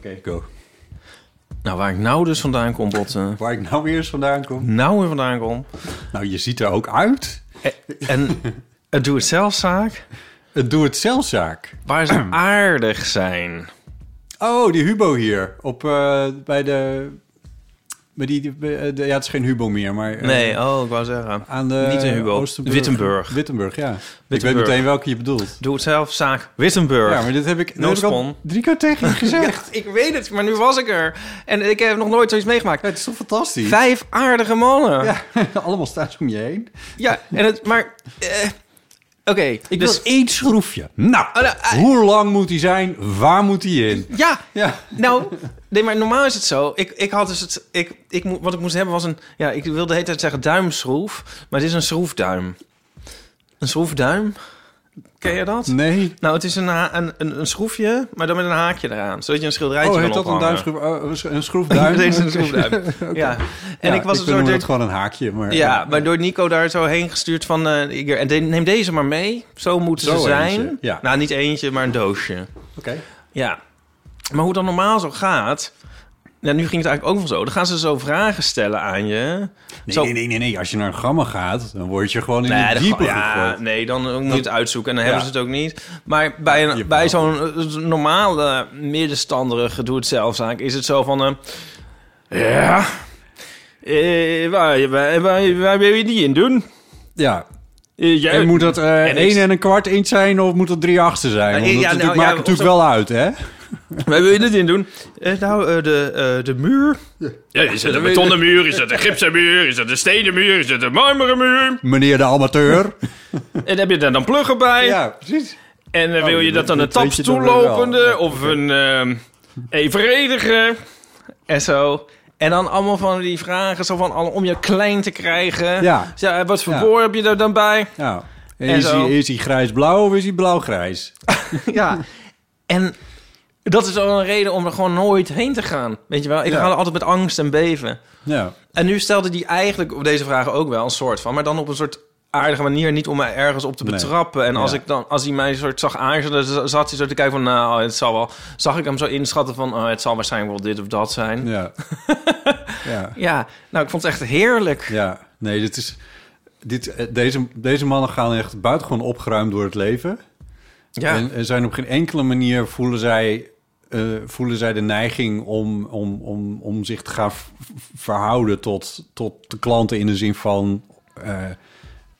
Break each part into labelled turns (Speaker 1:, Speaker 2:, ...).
Speaker 1: Oké, go.
Speaker 2: Nou, waar ik nou dus vandaan kom, Botten.
Speaker 1: Waar ik nou weer eens vandaan kom.
Speaker 2: Nou weer vandaan kom.
Speaker 1: Nou, je ziet er ook uit.
Speaker 2: En het doe-het-zelfzaak,
Speaker 1: Het doe het zelfzaak.
Speaker 2: waar ze aardig zijn.
Speaker 1: Oh, die Hubo hier. Op, eh, bij de... Bij die, eh, de, ja, het is geen Hubo meer, maar... eh,
Speaker 2: Nee, oh, ik wou zeggen.
Speaker 1: Aan de
Speaker 2: Niet een Hubo.
Speaker 1: Oosterburg.
Speaker 2: Wittenburg.
Speaker 1: Wittenburg, ja. Ik weet meteen welke je bedoelt.
Speaker 2: Doe-het-zelfzaak, Wittenburg.
Speaker 1: Ja, maar dit heb ik,
Speaker 2: No
Speaker 1: heb ik drie keer tegen je gezegd.
Speaker 2: Ik weet het, maar nu was ik er. En ik heb nog nooit zoiets meegemaakt.
Speaker 1: Ja, het is toch fantastisch?
Speaker 2: Vijf aardige mannen. Ja,
Speaker 1: Ja, allemaal staan ze om je heen.
Speaker 2: en het, maar... eh, Oké,
Speaker 1: Ik
Speaker 2: dus...
Speaker 1: wil één schroefje. Nou,
Speaker 2: Oh, nou, eh,
Speaker 1: hoe lang moet die zijn? Waar moet die in?
Speaker 2: Ja,
Speaker 1: Ja.
Speaker 2: Nou, nee, maar normaal is het zo. Ik, ik had dus het. Ik, ik, wat ik moest hebben was een. Ja, ik wilde de hele tijd zeggen duimschroef. Maar het is een schroefduim. Een schroefduim? Ken je dat?
Speaker 1: Nee.
Speaker 2: Nou, het is een, een, een, een schroefje, maar dan met een haakje eraan. Zodat je een schilderijtje
Speaker 1: Oh,
Speaker 2: kan
Speaker 1: heet dat een
Speaker 2: ophangen.
Speaker 1: duimschroef? oh, een schroefduim?
Speaker 2: Deze is een schroefduim. Ja. En
Speaker 1: Ja,
Speaker 2: ik was
Speaker 1: ik noem
Speaker 2: zo...
Speaker 1: het gewoon een haakje. Maar,
Speaker 2: Ja, maar door Nico daar zo heen gestuurd van... eh, en de- neem deze maar mee. Zo moeten
Speaker 1: Zo
Speaker 2: ze zijn.
Speaker 1: eentje, ja.
Speaker 2: Nou, niet eentje, maar een doosje.
Speaker 1: Oké.
Speaker 2: Ja. Maar hoe dat normaal zo gaat... Ja, nu ging het eigenlijk ook wel zo. Dan gaan ze zo vragen stellen aan je.
Speaker 1: Nee,
Speaker 2: Zo-
Speaker 1: nee, nee, nee, nee. Als je naar een gamma gaat, dan word je gewoon in
Speaker 2: Nee,
Speaker 1: de diepe
Speaker 2: ja, nee, dan moet je het uitzoeken en dan
Speaker 1: Ja.
Speaker 2: hebben ze het ook niet. Maar bij, een, bij zo'n eh, normale middenstanderige doe-het-zelfzaak is het zo van... eh, ja, eh, waar, waar, waar, waar wil je die in doen?
Speaker 1: Ja.
Speaker 2: Eh, jij-
Speaker 1: En moet dat eh
Speaker 2: En
Speaker 1: één en een kwart inch zijn of moet dat drie achtste zijn? Want
Speaker 2: Ja,
Speaker 1: dat
Speaker 2: nou,
Speaker 1: maakt natuurlijk wel uit, hè?
Speaker 2: Waar wil je dit in doen? Eh, nou, eh, de, eh, de muur. Ja, is het een betonnen muur? Is het een gipsen muur? Is het een stenen muur? Is het een marmeren muur?
Speaker 1: Meneer de amateur.
Speaker 2: En heb je daar dan pluggen bij?
Speaker 1: ja, precies.
Speaker 2: En eh, wil
Speaker 1: Oh,
Speaker 2: je dat dan een
Speaker 1: dat weet je dan weer
Speaker 2: tapstoellopende
Speaker 1: wel. Ja,
Speaker 2: of een ehm evenredige? En zo. En dan allemaal van die vragen, zo van alle- om je klein te krijgen.
Speaker 1: Ja.
Speaker 2: Ja, wat voor
Speaker 1: Ja.
Speaker 2: boor heb je er dan bij?
Speaker 1: Ja. En
Speaker 2: En
Speaker 1: is,
Speaker 2: zo.
Speaker 1: hij, is hij grijs-blauw of is hij blauw-grijs?
Speaker 2: ja. En dat is al een reden om er gewoon nooit heen te gaan. Weet je wel? Ik
Speaker 1: Ja.
Speaker 2: ga er altijd met angst en beven.
Speaker 1: Ja.
Speaker 2: En nu stelde die eigenlijk op deze vragen ook wel een soort van, maar dan op een soort aardige manier, niet om mij ergens op te
Speaker 1: Nee.
Speaker 2: betrappen. En als
Speaker 1: Ja.
Speaker 2: ik dan, als hij mij soort zag z- zat hij zo te kijken van, nou, het zal wel. Zag ik hem zo inschatten van, oh, het zal waarschijnlijk wel dit of dat zijn. Ja,
Speaker 1: Ja. ja.
Speaker 2: nou, ik vond het echt heerlijk.
Speaker 1: Ja. Nee, dit is... Dit, eh, deze, deze mannen gaan echt buitengewoon opgeruimd door het leven.
Speaker 2: Ja,
Speaker 1: En, en zijn op geen enkele manier voelen zij, eh, voelen zij de neiging om, om, om, om zich te gaan verhouden tot, tot de klanten in de zin van. eh,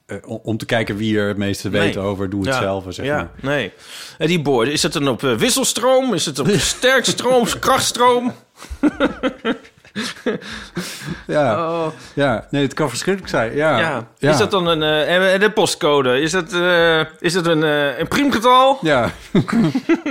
Speaker 1: eh, om- te kijken wie er het meeste
Speaker 2: Nee.
Speaker 1: weet over doe het
Speaker 2: ja,
Speaker 1: zelf. Zeg
Speaker 2: ja,
Speaker 1: maar.
Speaker 2: nee. En die boord, is het dan op wisselstroom? Is het op sterkstroom, krachtstroom?
Speaker 1: Ja,
Speaker 2: Oh,
Speaker 1: ja, nee, het kan verschrikkelijk zijn. Ja,
Speaker 2: ja. Is dat dan een, eh, en de postcode? Is dat, eh, is dat een, eh, een priemgetal?
Speaker 1: Ja.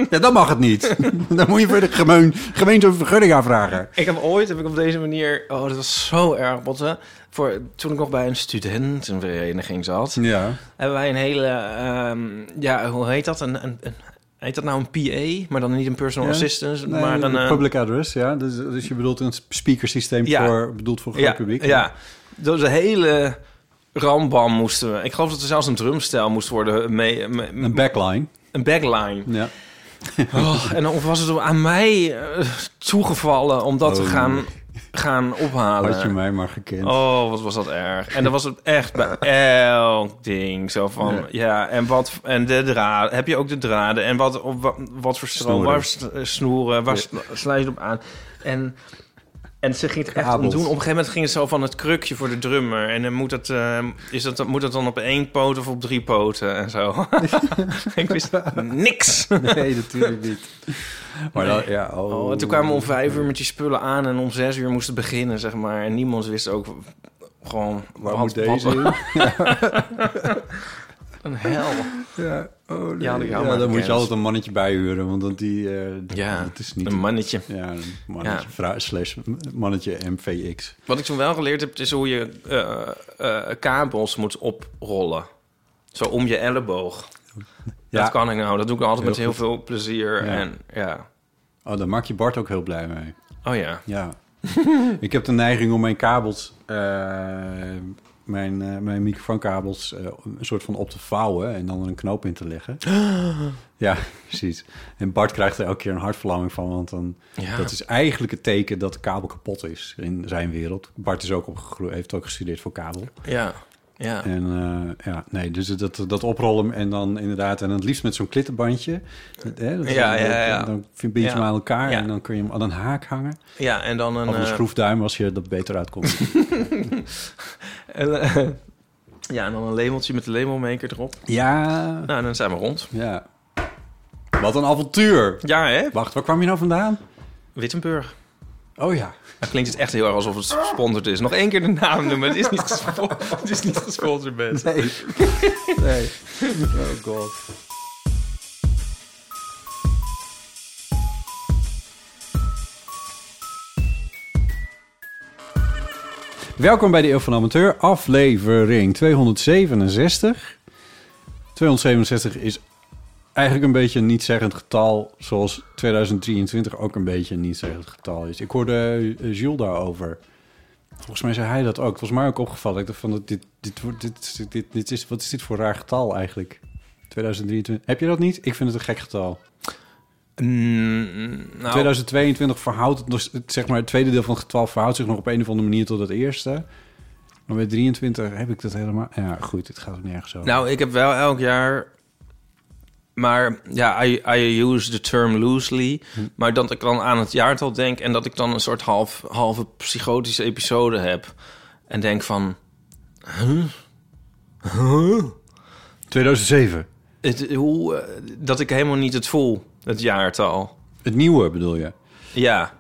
Speaker 1: ja, dat mag het niet. Dan moet je voor de gemeen, gemeente een vergunning aanvragen.
Speaker 2: Ik heb ooit, heb ik op deze manier... Oh, dat was zo erg, botte. Voor, toen ik nog bij een studentenvereniging zat...
Speaker 1: Ja.
Speaker 2: hebben wij een hele... ehm, ja, hoe heet dat? Een, een, een- heet dat nou een PA? Maar dan niet een personal
Speaker 1: Ja.
Speaker 2: assistant,
Speaker 1: Nee,
Speaker 2: maar een... eh,
Speaker 1: public address, ja. Dus, dus je bedoelt een speakersysteem
Speaker 2: Ja.
Speaker 1: voor, bedoeld voor groot
Speaker 2: ja,
Speaker 1: publiek.
Speaker 2: Ja, door de hele rambam moesten we... Ik geloof dat er zelfs een drumstijl moest worden mee... mee-
Speaker 1: Een backline.
Speaker 2: een backline.
Speaker 1: Ja.
Speaker 2: Oh, en of was het aan mij eh, toegevallen om dat te
Speaker 1: Oh.
Speaker 2: gaan, gaan ophalen?
Speaker 1: Had je mij maar gekend.
Speaker 2: Oh, wat was dat erg. En dan was het echt bij elk ding zo van...
Speaker 1: Ja.
Speaker 2: Ja, en wat... En de draden... Heb je ook de draden? En wat, op, wat, wat voor stroom?
Speaker 1: Snoeren.
Speaker 2: Waar st- snoeren? Waar sla je op aan? En En ze ging het echt om doen. Op een gegeven moment ging het zo van het krukje voor de drummer. En dan moet het, eh, is dat, moet het dan op één poot of op drie poten en zo. ik wist niks.
Speaker 1: Nee, natuurlijk niet. Maar
Speaker 2: Nee.
Speaker 1: dat, ja, oh.
Speaker 2: Oh, en toen kwamen we om vijf uur met die spullen aan en om zes uur moest het beginnen, zeg maar. En niemand wist ook gewoon...
Speaker 1: Waar
Speaker 2: wat-
Speaker 1: moet deze
Speaker 2: wat-
Speaker 1: in?
Speaker 2: Een hel.
Speaker 1: Ja, oh, nee.
Speaker 2: Ja, maar
Speaker 1: dan moet je altijd een mannetje bijhuren, want dan die, eh,
Speaker 2: Ja,
Speaker 1: dat is niet...
Speaker 2: Een mannetje.
Speaker 1: Ja, een mannetje,
Speaker 2: Ja.
Speaker 1: vrouw, slash mannetje MVX.
Speaker 2: Wat ik toen wel geleerd heb, is hoe je eh, eh, kabels moet oprollen. Zo om je elleboog.
Speaker 1: Ja.
Speaker 2: Dat kan ik nou. Dat doe ik altijd
Speaker 1: Heel
Speaker 2: met heel
Speaker 1: goed.
Speaker 2: veel plezier.
Speaker 1: Ja.
Speaker 2: En ja.
Speaker 1: Oh, daar maak je Bart ook heel blij mee.
Speaker 2: Oh ja.
Speaker 1: Ja. ik heb de neiging om mijn kabels, eh, mijn, eh, mijn microfoonkabels, eh, een soort van op te vouwen en dan er een knoop in te leggen. ja, precies. En Bart krijgt er elke keer een hartverlamming van, want dan,
Speaker 2: Ja.
Speaker 1: dat is eigenlijk het teken dat de kabel kapot is in zijn wereld. Bart is ook opgegroeid, heeft ook gestudeerd voor kabel.
Speaker 2: Ja. Ja.
Speaker 1: En eh, ja, nee, dus dat, dat oprollen en dan inderdaad, en het liefst met zo'n klittenbandje. Hè, dat,
Speaker 2: Ja, ja, ja.
Speaker 1: Dan vind je hem aan elkaar en dan kun je hem aan een haak hangen.
Speaker 2: Ja, en dan een...
Speaker 1: Of een
Speaker 2: eh,
Speaker 1: schroefduim als je dat beter uitkomt.
Speaker 2: en, eh, ja, en dan een labeltje met de labelmaker erop.
Speaker 1: ja,
Speaker 2: Nou, dan zijn we rond.
Speaker 1: ja. Wat een avontuur.
Speaker 2: Ja, hè?
Speaker 1: Wacht, waar kwam je nou vandaan?
Speaker 2: Wittenburg.
Speaker 1: Oh ja.
Speaker 2: Dan klinkt het echt heel erg alsof het gesponsord is. Nog één keer de naam noemen. Het is niet, gespo- het is niet gesponsord, mensen.
Speaker 1: Nee. nee. Oh god. Welkom bij de Eeuw van Amateur, aflevering 267. 267 is eigenlijk een beetje een niet-zeggend getal, zoals 2023 ook een beetje een niet-zeggend getal is. Ik hoorde eh, Jules daarover. Volgens mij zei hij dat ook. Het was mij ook opgevallen. Ik dacht van, dit, dit, dit, dit, dit, dit is, wat is dit voor raar getal eigenlijk? 2023. Heb je dat niet? Ik vind het een gek getal.
Speaker 2: Mm, nou,
Speaker 1: 2022 verhoudt het, zeg maar, het tweede deel van het getal verhoudt zich nog op een of andere manier tot het eerste. Maar bij 23 heb ik dat helemaal... Ja, goed, het gaat ook nergens over.
Speaker 2: Nou, ik heb wel elk jaar... Maar ja, I, I use the term loosely.
Speaker 1: Hm.
Speaker 2: Maar dat ik dan aan het jaartal denk... en dat ik dan een soort half, halve psychotische episode heb. En denk van... Huh? Huh?
Speaker 1: 2007.
Speaker 2: Het, hoe, eh, dat ik helemaal niet het voel, het jaartal.
Speaker 1: Het nieuwe bedoel je?
Speaker 2: Ja.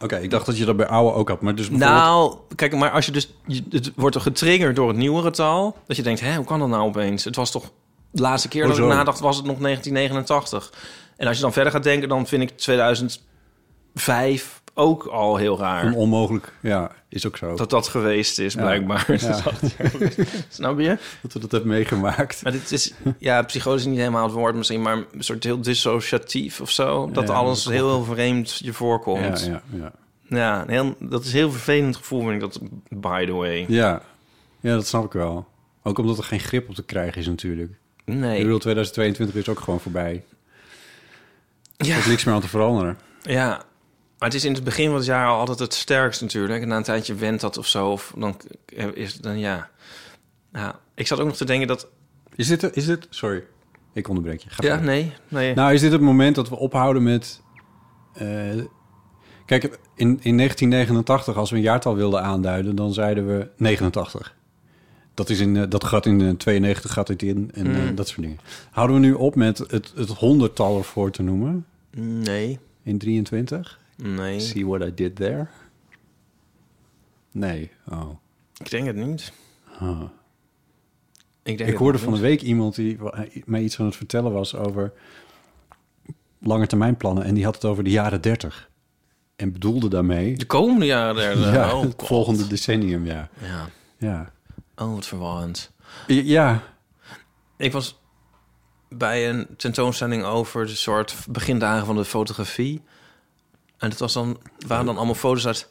Speaker 1: Oké, ik dacht dat je dat bij oude ook had. Maar dus bijvoorbeeld...
Speaker 2: Nou, kijk, maar als je dus... het wordt er getriggerd door het nieuwe getal... dat je denkt, hè, hoe kan dat nou opeens? Het was toch... De laatste keer dat ik nadacht was het nog 1989. En als je dan verder gaat denken... dan vind ik 2005 ook al heel raar.
Speaker 1: on- onmogelijk. Ja, is ook zo.
Speaker 2: dat dat geweest is,
Speaker 1: Ja.
Speaker 2: blijkbaar.
Speaker 1: Ja.
Speaker 2: Snap je?
Speaker 1: Dat we dat hebben meegemaakt.
Speaker 2: Maar dit is... Ja, psychotisch is niet helemaal het woord misschien... maar een soort heel dissociatief of zo. Dat
Speaker 1: Ja,
Speaker 2: alles
Speaker 1: dat
Speaker 2: heel, heel vreemd je voorkomt.
Speaker 1: ja, ja.
Speaker 2: Ja, heel, dat is een heel vervelend gevoel, vind ik dat, by the way.
Speaker 1: Ja. ja, dat snap ik wel. Ook omdat er geen grip op te krijgen is natuurlijk.
Speaker 2: Nee.
Speaker 1: Ik bedoel, 2022 is ook gewoon voorbij. Er
Speaker 2: ja,
Speaker 1: is niks meer aan te veranderen.
Speaker 2: ja, maar het is in het begin van het jaar al altijd het sterkst natuurlijk. En na een tijdje went dat of zo. Of dan is dan, ja. ja. Ik zat ook nog te denken dat...
Speaker 1: Is dit, is dit... Sorry, ik onderbreek je. Ga
Speaker 2: Ja, nee, nee.
Speaker 1: Nou, is dit het moment dat we ophouden met... eh, kijk, in, in 1989, als we een jaartal wilden aanduiden... dan zeiden we 89. Dat, is in, eh, dat gaat in eh, 92 gaat het in en eh,
Speaker 2: Mm.
Speaker 1: dat soort dingen. Houden we nu op met het, het honderdtal ervoor te noemen
Speaker 2: nee,
Speaker 1: in 23?
Speaker 2: nee.
Speaker 1: See what I did there? Nee, oh.
Speaker 2: Ik denk het niet.
Speaker 1: Huh.
Speaker 2: Ik, denk
Speaker 1: Ik hoorde van de week iemand die mij iets aan het vertellen was over lange termijnplannen. En die had het over de jaren 30. En bedoelde daarmee
Speaker 2: De komende jaren
Speaker 1: ja,
Speaker 2: oh,
Speaker 1: het volgende decennium, ja.
Speaker 2: Ja.
Speaker 1: Ja,
Speaker 2: Oh, wat verwarrend.
Speaker 1: ja.
Speaker 2: Ik was bij een tentoonstelling over de soort begindagen van de fotografie. En het was dan, waren dan allemaal foto's uit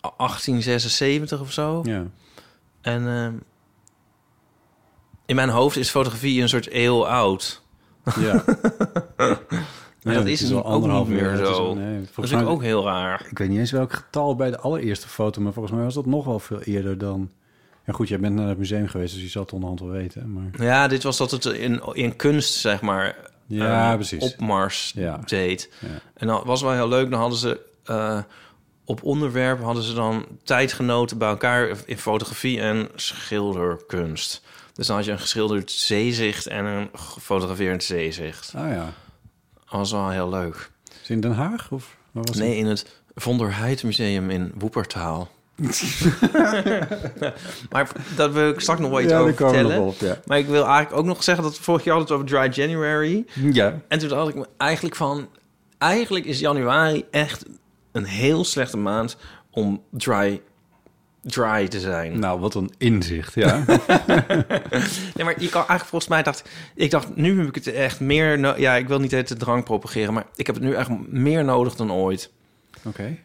Speaker 2: 1876 of zo.
Speaker 1: ja.
Speaker 2: En ehm, in mijn hoofd is fotografie een soort eeuw oud.
Speaker 1: ja.
Speaker 2: Maar
Speaker 1: Ja,
Speaker 2: dat
Speaker 1: het
Speaker 2: is
Speaker 1: wel
Speaker 2: ook
Speaker 1: anderhalf
Speaker 2: niet meer
Speaker 1: uur. Het is
Speaker 2: zo.
Speaker 1: nee,
Speaker 2: Dat ik
Speaker 1: mij,
Speaker 2: ook heel raar.
Speaker 1: ik weet niet eens welk getal bij de allereerste foto, maar volgens mij was dat nog wel veel eerder dan... Ja goed, jij bent naar het museum geweest, dus je zal het onderhand wel weten. Maar...
Speaker 2: Ja, dit was dat het in, in kunst, zeg maar,
Speaker 1: Ja,
Speaker 2: eh,
Speaker 1: precies.
Speaker 2: opmars
Speaker 1: Ja.
Speaker 2: deed.
Speaker 1: Ja.
Speaker 2: En dat was wel heel leuk. Dan hadden ze... eh, op onderwerp hadden ze dan tijdgenoten bij elkaar in fotografie en schilderkunst. Dus dan had je een geschilderd zeezicht en een gefotografeerd zeezicht.
Speaker 1: Ah ja.
Speaker 2: Dat was wel heel leuk.
Speaker 1: Is in Den Haag? Of waar was
Speaker 2: Nee, in het Vonderheid Museum in Woepertaal. maar dat wil ik straks nog wel iets
Speaker 1: Ja,
Speaker 2: over vertellen.
Speaker 1: nog op, ja.
Speaker 2: Maar ik wil eigenlijk ook nog zeggen dat vorig jaar hadden het over Dry January.
Speaker 1: Ja.
Speaker 2: En toen dacht ik me eigenlijk van... Eigenlijk is januari echt een heel slechte maand om dry, dry te zijn.
Speaker 1: Nou, wat een inzicht, ja.
Speaker 2: Nee, maar je kan eigenlijk volgens mij dacht... Ik dacht, nu heb ik het echt meer... no- ja, ik wil niet het drank propageren... maar ik heb het nu echt meer nodig dan ooit.
Speaker 1: Oké.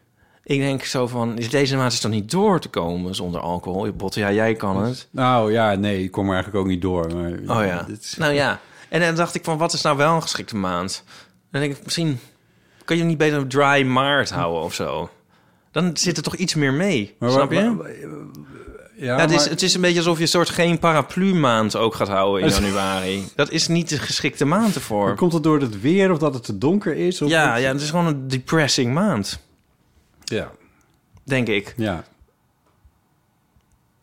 Speaker 2: Ik denk zo van... is Deze maand is toch niet door te komen zonder alcohol? Je bot, ja, jij kan het.
Speaker 1: Nou ja, nee, ik kom er eigenlijk ook niet door. Maar,
Speaker 2: Oh ja.
Speaker 1: is-
Speaker 2: Nou ja. En dan dacht ik van, wat is nou wel een geschikte maand? Dan denk ik, misschien kan je niet beter een dry maart houden of zo. Dan zit er toch iets meer mee,
Speaker 1: Maar
Speaker 2: snap je?
Speaker 1: ja,
Speaker 2: Ja, het, is, het is een beetje alsof je een soort geen paraplu maand ook gaat houden in januari. Dat is niet de geschikte maand ervoor.
Speaker 1: maar komt het door het weer of dat het te donker is? Of
Speaker 2: Ja, ja, het is gewoon een depressing maand,
Speaker 1: ja.
Speaker 2: denk ik.
Speaker 1: Ja.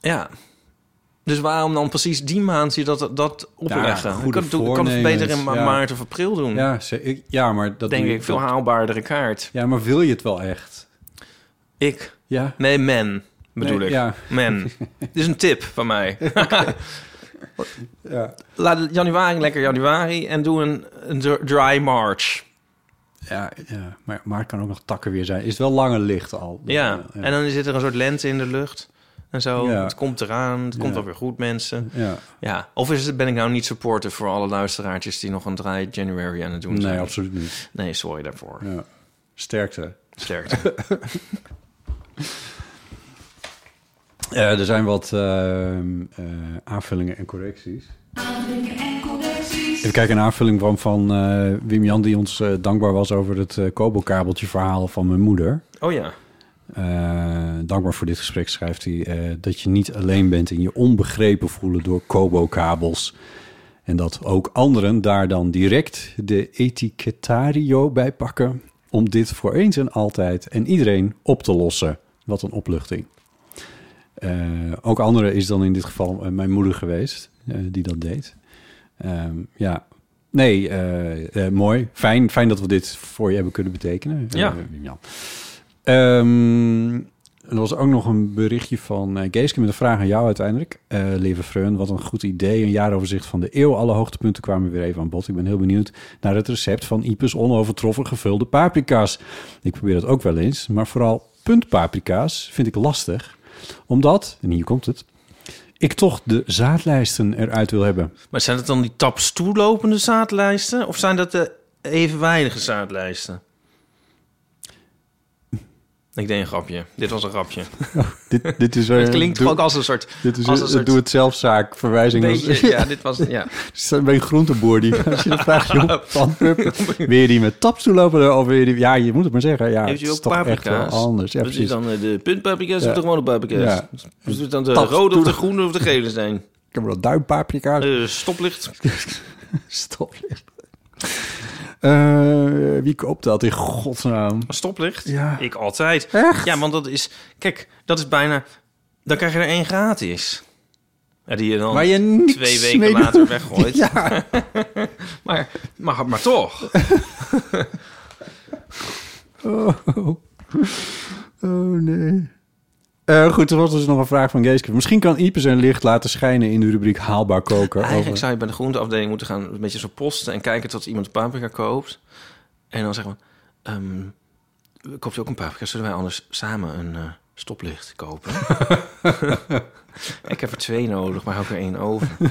Speaker 2: Ja. Dus waarom dan precies die maand je dat, dat opleggen?
Speaker 1: goede
Speaker 2: ik kan, het- ik kan het beter in ma-
Speaker 1: ja.
Speaker 2: maart of april doen.
Speaker 1: Ja, ze- ja, maar dat
Speaker 2: denk ik, veel
Speaker 1: dat-
Speaker 2: haalbaardere kaart.
Speaker 1: Ja, maar wil je het wel echt?
Speaker 2: Ik?
Speaker 1: Ja.
Speaker 2: Nee, men bedoel
Speaker 1: Nee,
Speaker 2: ik.
Speaker 1: ja.
Speaker 2: Men. Dit is een tip van mij.
Speaker 1: Ja.
Speaker 2: Laat januari lekker januari en doe een, een dr- dry march.
Speaker 1: Ja, ja, maar maart kan ook nog takken weer zijn. Is het wel langer licht al?
Speaker 2: Ja. en dan zit er een soort lente in de lucht. En zo,
Speaker 1: Ja.
Speaker 2: het komt eraan, het komt wel weer goed, mensen.
Speaker 1: Ja.
Speaker 2: Ja, of is het, ben ik nou niet supporter voor alle luisteraartjes... die nog een dry January aan het doen zijn?
Speaker 1: Nee, absoluut niet.
Speaker 2: Nee, sorry daarvoor.
Speaker 1: Ja. Sterkte.
Speaker 2: Sterkte.
Speaker 1: Eh, er zijn wat eh, eh, aanvullingen en correcties. Even kijken, een aanvulling van, van eh, Wim Jan... die ons eh, dankbaar was over het eh kabelkabeltje verhaal van mijn moeder.
Speaker 2: Oh ja.
Speaker 1: Dankbaar voor dit gesprek schrijft hij... dat je niet alleen bent in je onbegrepen voelen door Kobo-kabels... en dat ook anderen daar dan direct de etikettario bij pakken... om dit voor eens en altijd en iedereen op te lossen. Wat een opluchting. Ook anderen is dan in dit geval mijn moeder geweest die dat deed. Ehm, ja, nee, eh, eh, mooi. Fijn, fijn dat we dit voor je hebben kunnen betekenen.
Speaker 2: Ja.
Speaker 1: Eh, Jan. Ehm, er was ook nog een berichtje van Geeske met een vraag aan jou uiteindelijk. Eh lieve Freun, wat een goed idee. Een jaaroverzicht van de eeuw. Alle hoogtepunten kwamen weer even aan bod. Ik ben heel benieuwd naar het recept van Ipes onovertroffen gevulde paprika's. Ik probeer dat ook wel eens, maar vooral puntpaprika's vind ik lastig. Omdat, en hier komt het, ik toch de zaadlijsten eruit wil hebben.
Speaker 2: Maar zijn het dan die taps toelopende zaadlijsten? Of zijn dat de evenwijdige zaadlijsten? Ik deed een grapje. Dit was een grapje.
Speaker 1: Dit, dit is
Speaker 2: Het klinkt
Speaker 1: doe,
Speaker 2: toch ook als een soort...
Speaker 1: Dit is
Speaker 2: als
Speaker 1: een,
Speaker 2: een soort
Speaker 1: doe het zelfzaak verwijzing.
Speaker 2: beetje, ja, dit was... Ja.
Speaker 1: Ben je groenteboer die, als je dan vraagt, joh, van, hup, wil je die met taps toelopen of wil je die, ja, je moet het maar zeggen. Ja,
Speaker 2: Heeft u ook paprika's?
Speaker 1: anders. Ja, precies.
Speaker 2: dan eh, de puntpaprika's
Speaker 1: Ja.
Speaker 2: of de gewone paprika's?
Speaker 1: Ja.
Speaker 2: Is het dan de
Speaker 1: Taps
Speaker 2: rode of de
Speaker 1: toe-
Speaker 2: groene of de gele zijn?
Speaker 1: Ik heb wel duimpaprika's.
Speaker 2: Eh, stoplicht.
Speaker 1: Stoplicht. Eh, wie koopt dat in godsnaam?
Speaker 2: Een stoplicht?
Speaker 1: Ja.
Speaker 2: Ik altijd.
Speaker 1: Echt?
Speaker 2: Ja, want dat is... Kijk, dat is bijna... Dan krijg je er één gratis. Ja, die je dan
Speaker 1: je
Speaker 2: twee weken later weggooit.
Speaker 1: Ja.
Speaker 2: Maar, maar, maar toch.
Speaker 1: Oh, oh nee. Eh, goed, er was dus nog een vraag van Geeske. Misschien kan Ipe zijn licht laten schijnen in de rubriek haalbaar koken.
Speaker 2: Eigenlijk
Speaker 1: over-
Speaker 2: zou je bij de groenteafdeling moeten gaan... een beetje zo posten en kijken tot iemand paprika koopt. En dan zeggen we... ehm koopt u ook een paprika? Zullen wij anders samen een eh, stoplicht kopen? ik heb er twee nodig, maar hou ik er één over.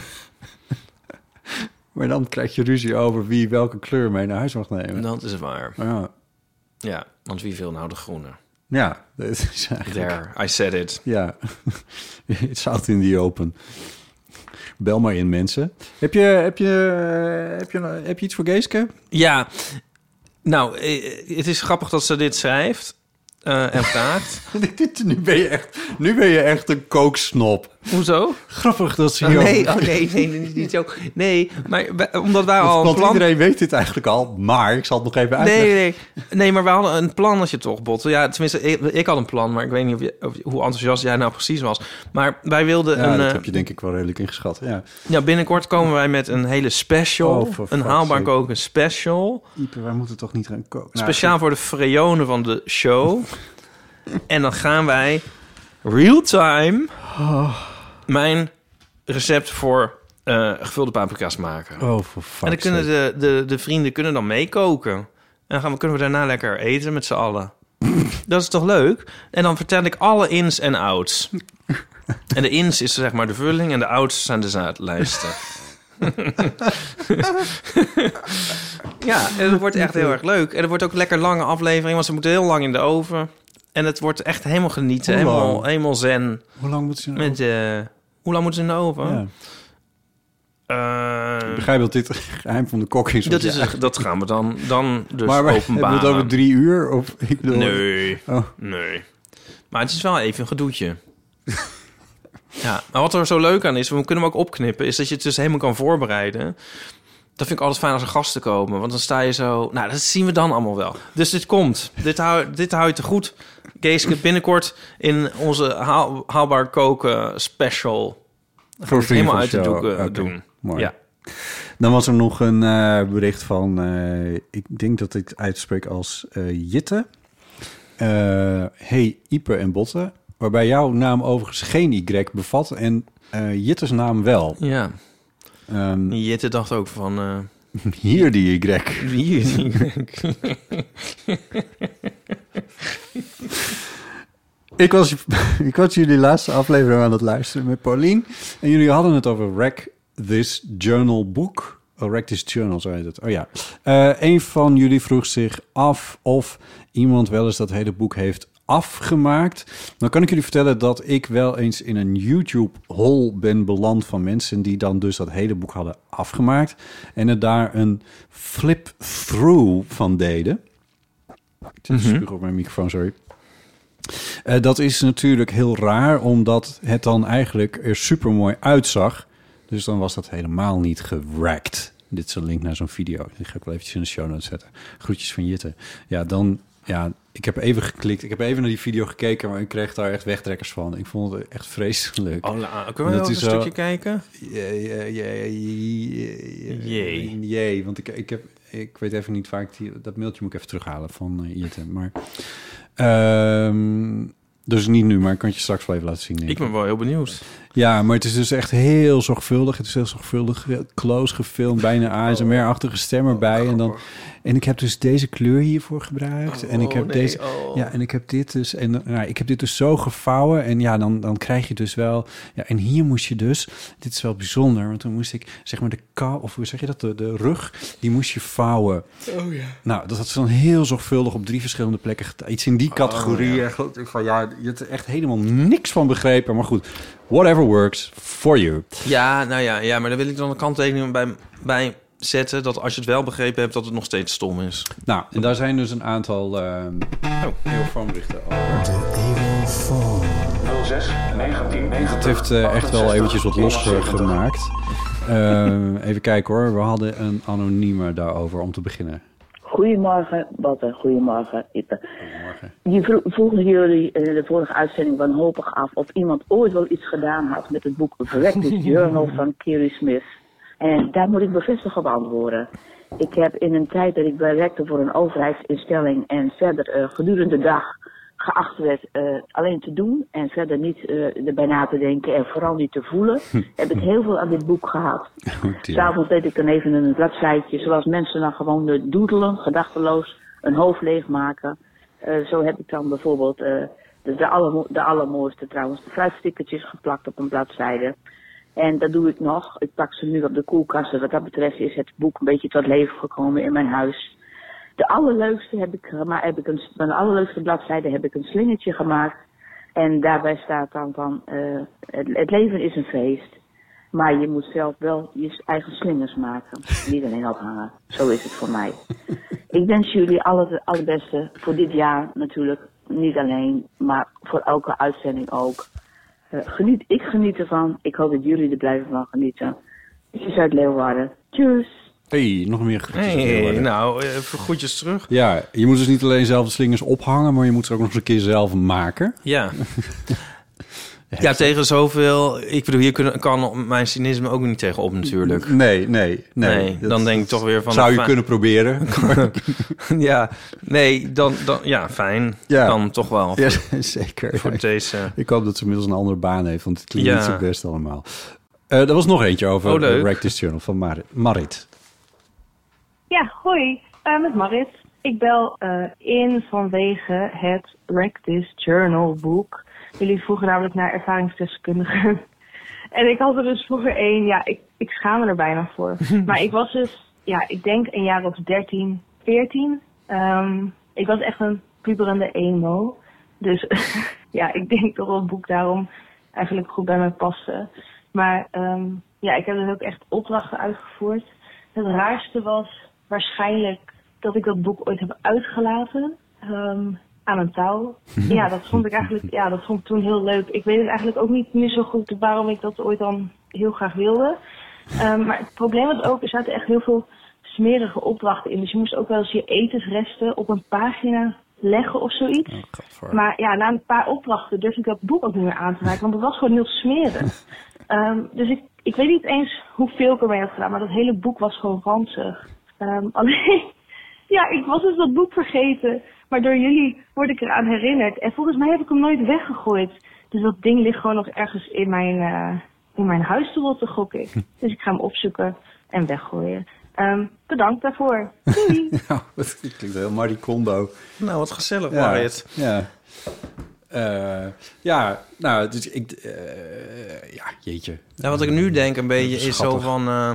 Speaker 1: Maar dan krijg je ruzie over wie welke kleur mee naar huis mag nemen.
Speaker 2: Dat is waar.
Speaker 1: Ja,
Speaker 2: Ja, want wie wil nou de groene?
Speaker 1: Ja dat is eigenlijk...
Speaker 2: There, I said it.
Speaker 1: Ja, it's out in the open. Bel maar in, mensen. Heb je, heb je, heb je, heb je iets voor Geeske?
Speaker 2: Ja, nou, eh, het is grappig dat ze dit schrijft. eh, en vraagt...
Speaker 1: Dit- nu, ben je echt, nu ben je echt een kooksnop.
Speaker 2: Hoezo?
Speaker 1: Grappig dat ze
Speaker 2: Oh,
Speaker 1: hier...
Speaker 2: nee, oh, nee, nee, nee, niet zo. Nee, maar omdat wij al
Speaker 1: Want
Speaker 2: plan...
Speaker 1: iedereen weet dit eigenlijk al, maar ik zal het nog even uitleggen.
Speaker 2: Nee, nee, nee, maar we hadden een plannetje toch, Botte. Ja, tenminste, ik, ik had een plan, maar ik weet niet of je, of, hoe enthousiast jij nou precies was. Maar wij wilden
Speaker 1: Ja,
Speaker 2: een...
Speaker 1: dat
Speaker 2: eh,
Speaker 1: heb je denk ik wel redelijk ingeschat. Ja.
Speaker 2: ja, binnenkort komen wij met een hele special.
Speaker 1: Oh,
Speaker 2: een haalbaar
Speaker 1: sake.
Speaker 2: koken special.
Speaker 1: Ieper, wij moeten toch niet gaan koken? Nou,
Speaker 2: Speciaal voor de freonen van de show. en dan gaan wij real time mijn recept voor eh, gevulde paprika's maken.
Speaker 1: Oh, voor
Speaker 2: en dan kunnen de, de, de vrienden kunnen dan meekoken. En dan gaan we, kunnen we daarna lekker eten met z'n allen. Dat is toch leuk? En dan vertel ik alle ins en outs. En de ins is zeg maar de vulling en de outs zijn de zaadlijsten. ja, en het wordt echt heel erg leuk. En het wordt ook een lekker lange aflevering, want ze moeten heel lang in de oven. En het wordt echt helemaal genieten, helemaal, helemaal zen.
Speaker 1: Hoe lang moeten ze nou?
Speaker 2: Met, hoe lang moeten ze in de oven?
Speaker 1: Ja.
Speaker 2: Eh,
Speaker 1: Ik begrijp dat dit geheim van de kok is.
Speaker 2: dat, is,
Speaker 1: ja.
Speaker 2: dat gaan we dan, dan dus
Speaker 1: maar maar hebben we
Speaker 2: openbaren.
Speaker 1: het over drie uur? Of, ik bedoel,
Speaker 2: Nee,
Speaker 1: Oh.
Speaker 2: nee. Maar het is wel even een gedoetje. ja, maar wat er zo leuk aan is, we kunnen hem ook opknippen... is dat je het dus helemaal kan voorbereiden. Dat vind ik altijd fijn als er gasten komen. Want dan sta je zo... Nou, dat zien we dan allemaal wel. Dus dit komt. Dit hou, dit hou je te goed. Geeske, binnenkort in onze haal- haalbaar koken special...
Speaker 1: Voor
Speaker 2: het helemaal uit de doeken.
Speaker 1: Oké,
Speaker 2: doen.
Speaker 1: mooi.
Speaker 2: Ja.
Speaker 1: Dan was er nog een eh, bericht van, eh, ik denk dat ik het uitspreek als eh, Jitte. Hey, Ipe en Botte. Waarbij jouw naam overigens geen Y bevat en Jitte's naam wel.
Speaker 2: Ja.
Speaker 1: Ehm,
Speaker 2: Jitte dacht ook van...
Speaker 1: hier die Y.
Speaker 2: is die?
Speaker 1: Ik was, ik was jullie laatste aflevering aan het luisteren met Paulien. En jullie hadden het over Rack This Journal Book. Oh, Rack This Journal, zo heet het. Oh ja. Eh een van jullie vroeg zich af of iemand wel eens dat hele boek heeft afgemaakt. Dan kan ik jullie vertellen dat ik wel eens in een YouTube-hole ben beland van mensen die dan dus dat hele boek hadden afgemaakt. En er daar een flip-through van deden. Ik zit
Speaker 2: Mhm.
Speaker 1: spuug op mijn microfoon, sorry. Eh, dat is natuurlijk heel raar, omdat het dan eigenlijk er super mooi uitzag. Dus dan was dat helemaal niet gerackt. Dit is een link naar zo'n video. Die ga ik wel eventjes in de show notes zetten. Groetjes van Jitte. Ja, dan... Ja, ik heb even geklikt. Ik heb even naar die video gekeken, maar ik kreeg daar echt wegtrekkers van. Ik vond het echt vreselijk.
Speaker 2: Oh, la- kunnen we
Speaker 1: Dat
Speaker 2: nog een
Speaker 1: zo-
Speaker 2: stukje kijken?
Speaker 1: Jee, jee, jee,
Speaker 2: Jee.
Speaker 1: Jee, want ik, ik, heb, ik weet even niet waar ik die, dat mailtje moet ik even terughalen van uh, Jitte. Maar, ehm, dus niet nu, maar ik kan het je straks wel even laten zien.
Speaker 2: Ik ben wel heel benieuwd.
Speaker 1: Ja, maar het is dus echt heel zorgvuldig. Het is heel zorgvuldig, heel close gefilmd, bijna ASMR-achtige stem erbij. En, dan, en ik heb dus deze kleur hiervoor gebruikt. en ik heb
Speaker 2: nee,
Speaker 1: deze...
Speaker 2: oh.
Speaker 1: Ja, en ik heb dit dus... En nou, ik heb dit dus zo gevouwen. En ja, dan, dan krijg je dus wel... Ja, en hier moest je dus... Dit is wel bijzonder, want toen moest ik zeg maar de kou... Of hoe zeg je dat? De, de rug, die moest je vouwen.
Speaker 2: Oh ja.
Speaker 1: Nou, dat had ze dan heel zorgvuldig op drie verschillende plekken. Iets in die categorie. Echt, van, ja, je hebt er echt helemaal niks van begrepen. Maar goed, whatever works for you.
Speaker 2: Ja, nou ja, ja, maar daar wil ik dan een kanttekening bij, bij zetten... dat als je het wel begrepen hebt, dat het nog steeds stom is.
Speaker 1: Nou, en daar zijn dus een aantal uh, oh, berichten over.
Speaker 3: 06 1990.
Speaker 1: Het heeft uh, echt wel eventjes wat losgemaakt. Uh, even kijken hoor, we hadden een anonieme daarover om te beginnen.
Speaker 4: Goedemorgen, Botte. Goedemorgen, Ipe. Goedemorgen. Je vro vroegen jullie in de vorige uitzending wanhopig af of iemand ooit wel iets gedaan had met het boek Practice Journal van Kerry Smith. En daar moet ik bevestigd op antwoorden. Ik heb in een tijd dat ik werkte voor een overheidsinstelling en verder uh, gedurende de dag geacht werd uh, alleen te doen en verder niet uh, erbij na te denken en vooral niet te voelen, heb ik heel veel aan dit boek gehad.
Speaker 1: Oh,
Speaker 4: S'avonds deed ik dan even een bladzijtje, zoals mensen dan gewoon doedelen, gedachteloos, een hoofd leegmaken. Uh, zo heb ik dan bijvoorbeeld de, de, aller, de allermooiste trouwens, de fruitstickertjes geplakt op een bladzijde. En dat doe ik nog. Ik pak ze nu op de koelkast. Wat dat betreft is het boek een beetje tot leven gekomen in mijn huis. De allerleukste heb ik gemaakt, heb ik een, de allerleukste bladzijde heb ik een slingertje gemaakt. En daarbij staat dan van, uh, het, leven is een feest. Maar je moet zelf wel je eigen slingers maken. Niet alleen ophangen. Zo is het voor mij. ik wens jullie alle, het allerbeste voor dit jaar natuurlijk. niet alleen, maar voor elke uitzending ook. Eh, geniet, ik geniet ervan. Ik hoop dat jullie er blijven van genieten. Het is uit Leeuwarden. Tjus!
Speaker 1: Hey, nog meer groetjes
Speaker 2: Hey, nou, even groetjes terug.
Speaker 1: Ja, je moet dus niet alleen zelf de slingers ophangen, maar je moet ze ook nog eens een keer zelf maken.
Speaker 2: Ja. Ja, tegen zoveel... Ik bedoel, hier kunnen, kan mijn cynisme ook niet tegen op natuurlijk.
Speaker 1: Nee, nee, nee.
Speaker 2: Nee, dan denk ik toch weer van...
Speaker 1: zou je kunnen proberen.
Speaker 2: Ja, nee, dan, dan... Ja, fijn.
Speaker 1: Ja.
Speaker 2: Dan toch wel.
Speaker 1: ja, zeker.
Speaker 2: voor deze...
Speaker 1: Ik hoop dat ze inmiddels een andere baan heeft, want het klinkt niet zo best allemaal. Eh er was nog eentje over
Speaker 2: Oh,
Speaker 1: Practice Journal van Marit. Marit.
Speaker 5: Ja, hoi, eh, met Marit. Ik bel eh, in vanwege het Practice Journal boek. Jullie vroegen namelijk naar ervaringsdeskundigen. En ik had er dus vroeger één, ja, ik, ik schaam me er bijna voor. maar ik was dus, ja, ik denk een jaar of 13, 14. Ehm, ik was echt een puberende emo. Dus ja, ik denk dat dat boek daarom eigenlijk goed bij mij paste. Maar ehm, ja, ik heb dus ook echt opdrachten uitgevoerd. Het raarste was waarschijnlijk dat ik dat boek ooit heb uitgelaten ehm, aan een touw. Ja, dat vond ik eigenlijk, ja, dat vond ik toen heel leuk. Ik weet het eigenlijk ook niet meer zo goed waarom ik dat ooit dan heel graag wilde. Ehm, maar het probleem was ook, er zaten echt heel veel smerige opdrachten in. Dus je moest ook wel eens je etensresten op een pagina leggen of zoiets. Maar ja, na een paar opdrachten durfde ik dat boek ook niet meer aan te raken, want het was gewoon heel smerig. Ehm, dus ik, ik weet niet eens hoeveel ik ermee heb gedaan, maar dat hele boek was gewoon ranzig. Ehm, alleen, ja, ik was dus dat boek vergeten, maar door jullie word ik eraan herinnerd. En volgens mij heb ik hem nooit weggegooid. Dus dat ding ligt gewoon nog ergens in mijn, eh, in mijn huis te rotten, gok ik. Dus ik ga hem opzoeken en weggooien. Ehm, bedankt daarvoor. Doei!
Speaker 1: Ja, dat klinkt heel Marie Kondo.
Speaker 2: Nou, wat gezellig,
Speaker 1: Ja,
Speaker 2: Marit.
Speaker 1: ja. Eh, ja, nou, dus ik... eh, ja, jeetje.
Speaker 2: Ja, wat ik nu denk een beetje is zo van... eh,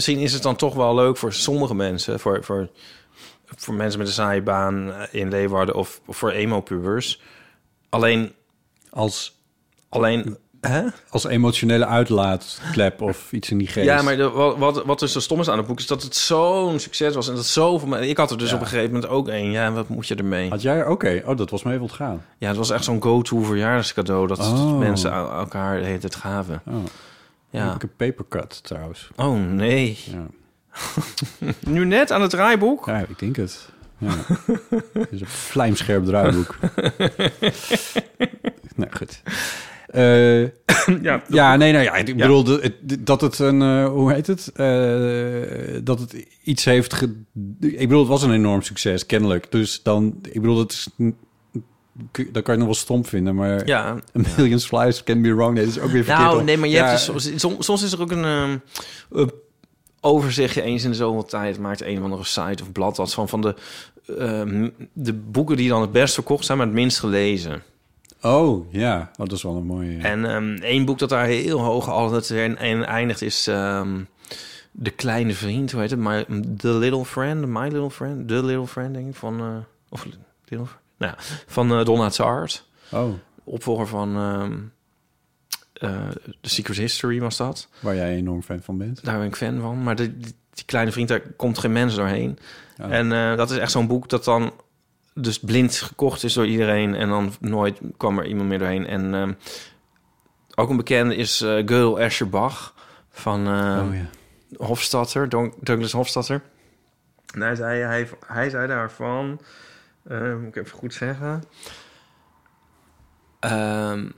Speaker 2: misschien is het dan toch wel leuk voor sommige mensen... voor, voor, voor mensen met een saaie baan in Leeuwarden... of, of voor emo-pubers. Alleen...
Speaker 1: Als,
Speaker 2: alleen hè?
Speaker 1: als emotionele uitlaatklep of iets in die geest.
Speaker 2: Ja, maar de, wat, wat, dus zo stom is aan het boek... is dat het zo'n succes was. En dat zoveel... Ik had er dus
Speaker 1: Ja.
Speaker 2: op een gegeven moment ook één. Ja, wat moet je ermee?
Speaker 1: Had jij... Oké, oh, dat was me even ontgaan.
Speaker 2: Ja, het was echt zo'n go-to verjaardagscadeau... dat
Speaker 1: Oh.
Speaker 2: mensen aan elkaar de hele tijd gaven.
Speaker 1: Oh,
Speaker 2: Ja.
Speaker 1: heb ik een papercut trouwens.
Speaker 2: Oh, nee.
Speaker 1: Ja.
Speaker 2: Nu net aan het draaiboek?
Speaker 1: ja, ik denk het. Ja. Het is een vlijmscherp draaiboek. nou, goed. Eh,
Speaker 2: Ja,
Speaker 1: ja, nee, nou ja, ik bedoel het- dat het een, eh, hoe heet het? Eh, dat het iets heeft. Ik bedoel, het was een enorm succes, kennelijk. Dus dan, ik bedoel, dat is, dat kan je nog wel stom vinden, maar
Speaker 2: ja.
Speaker 1: a million flies can be wrong. Nee, dat is ook weer verkeerd.
Speaker 2: Nou, nee, maar je
Speaker 1: Ja,
Speaker 2: hebt dus, soms, soms- is er ook een ehm, een overzichtje eens in de zoveel tijd. Maakt een of andere site of blad wat van, van de, ehm, de boeken die dan het best verkocht zijn, maar het minst gelezen.
Speaker 1: Oh, ja. Oh, dat is wel een mooie...
Speaker 2: En ehm één boek dat daar heel hoog altijd in eindigt is De Kleine Vriend. Hoe heet het? My, The Little Friend, My Little Friend, The Little Friend, denk ik. Van, eh, of Little, nou, ja, van eh Donna Tartt.
Speaker 1: Oh,
Speaker 2: Opvolger van ehm eh, The Secret History was dat.
Speaker 1: waar jij enorm fan van bent.
Speaker 2: Daar ben ik fan van. Maar de, die, die kleine vriend, daar komt geen mens doorheen.
Speaker 1: Ja.
Speaker 2: En eh, dat is echt zo'n boek dat dan dus blind gekocht is door iedereen. En dan nooit kwam er iemand meer doorheen. En ehm, ook een bekende is eh Gödel Escherbach van eh
Speaker 1: oh ja.
Speaker 2: Hofstadter, Douglas Hofstadter. En hij zei, hij, hij zei daarvan, eh, moet ik even goed zeggen... Ehm,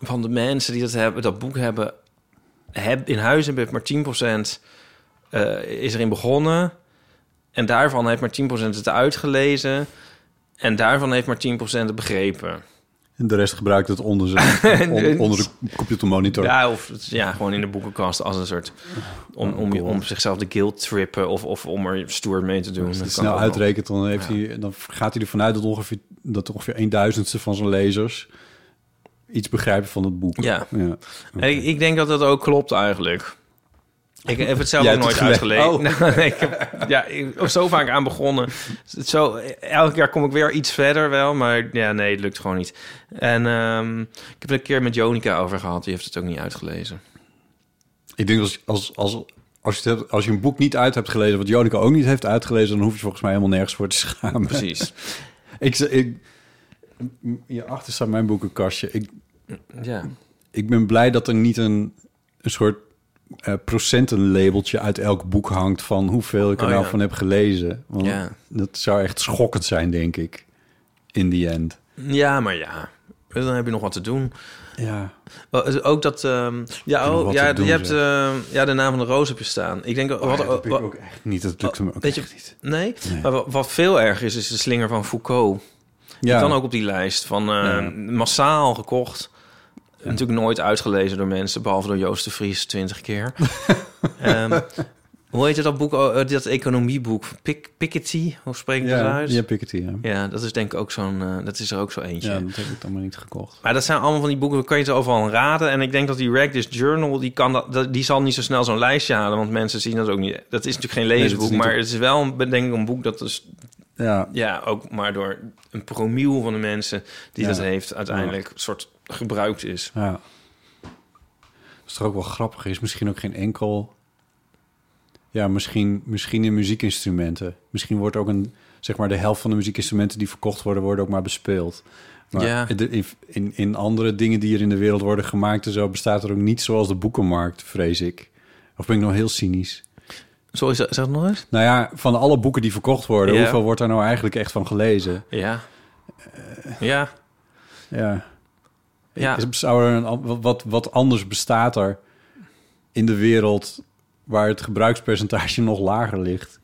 Speaker 2: van de mensen die dat, hebben, dat boek hebben, heb, in huis hebben, maar 10% eh, is erin begonnen. En daarvan heeft maar 10% het uitgelezen. En daarvan heeft maar 10% het begrepen.
Speaker 1: En de rest gebruikt het onder, zijn, on- onder de computermonitor.
Speaker 2: Ja, of ja, gewoon in de boekenkast als een soort... om, om, om zichzelf de guild trippen of, of om er stoer mee te doen.
Speaker 1: Als het snel uitrekent, dan, heeft hij, dan gaat hij ervan uit dat ongeveer, dat ongeveer een duizendste van zijn lezers iets begrijpen van het boek.
Speaker 2: Ja. Ik, ik denk dat dat ook klopt eigenlijk. Ik heb het zelf ook nooit
Speaker 1: het
Speaker 2: uitgelezen.
Speaker 1: Oh.
Speaker 2: Nee, ik heb, ja, ik heb zo vaak aan begonnen. Zo, elk jaar kom ik weer iets verder wel, maar ja, nee, het lukt gewoon niet. En ehm, ik heb het een keer met Jonica over gehad, die heeft het ook niet uitgelezen.
Speaker 1: Ik denk als, als, als, als, je hebt- als je een boek niet uit hebt gelezen, wat Jonica ook niet heeft uitgelezen, dan hoef je volgens mij helemaal nergens voor te schamen.
Speaker 2: Precies.
Speaker 1: Ik, ik, hierachter staat mijn boekenkastje. Ik,
Speaker 2: Ja.
Speaker 1: ik ben blij dat er niet een, een soort eh, procentenlabeltje uit elk boek hangt van hoeveel ik er
Speaker 2: Oh,
Speaker 1: nou
Speaker 2: ja.
Speaker 1: van heb gelezen. Want
Speaker 2: Ja.
Speaker 1: dat zou echt schokkend zijn, denk ik. In the end.
Speaker 2: Ja, maar ja. Dan heb je nog wat te doen.
Speaker 1: Ja.
Speaker 2: Wel, Ook dat... ehm, ja, oh, ja,
Speaker 1: doen,
Speaker 2: je hebt ehm, ja, de naam van de roos heb je staan. Ik denk... wat,
Speaker 1: Oh, ja, dat
Speaker 2: wat-
Speaker 1: heb ik ook echt niet. Dat lukte me ook
Speaker 2: weet je,
Speaker 1: niet.
Speaker 2: Nee?
Speaker 1: Nee.
Speaker 2: Maar wat, veel erger is, is de slinger van Foucault. Die
Speaker 1: Ja.
Speaker 2: kan ook op die lijst van eh,
Speaker 1: Ja.
Speaker 2: massaal gekocht. Natuurlijk nooit uitgelezen door mensen, behalve door Joost de Vries 20 keer. Ehm, hoe heet dat boek, eh, dat economieboek? Pick, Piketty, hoe spreek ik dat
Speaker 1: Ja,
Speaker 2: uit?
Speaker 1: ja, Piketty, ja.
Speaker 2: Ja, dat is denk ik ook zo'n, eh, dat is er ook zo eentje.
Speaker 1: Ja, dat heb ik dan maar niet gekocht.
Speaker 2: Maar dat zijn allemaal van die boeken, kan je het overal aan raden. En ik denk dat die This Journal, die, kan dat, die zal niet zo snel zo'n lijstje halen. Want mensen zien dat ook niet. Dat is natuurlijk geen leesboek, maar
Speaker 1: op-
Speaker 2: het is wel een- denk ik een boek dat dus
Speaker 1: Ja,
Speaker 2: ja, ook maar door een promiel van de mensen die
Speaker 1: Ja.
Speaker 2: dat heeft uiteindelijk een soort gebruikt is.
Speaker 1: ja. Dat is toch ook wel grappig is. Misschien ook geen enkel... Ja, misschien, misschien in muziekinstrumenten. Misschien wordt ook een... Zeg maar de helft van de muziekinstrumenten die verkocht worden... worden ook maar bespeeld. Maar
Speaker 2: Ja.
Speaker 1: in, in, in andere dingen die er in de wereld worden gemaakt... en zo bestaat er ook niet zoals de boekenmarkt, vrees ik. Of ben ik nog heel cynisch?
Speaker 2: Sorry, zeg het nog eens?
Speaker 1: Nou ja, van alle boeken die verkocht worden...
Speaker 2: Ja.
Speaker 1: hoeveel wordt daar nou eigenlijk echt van gelezen?
Speaker 2: Ja. ja.
Speaker 1: Ja.
Speaker 2: Ja.
Speaker 1: Is, zou er een, an- wat- wat, wat anders bestaat er in de wereld waar het gebruikspercentage nog lager ligt?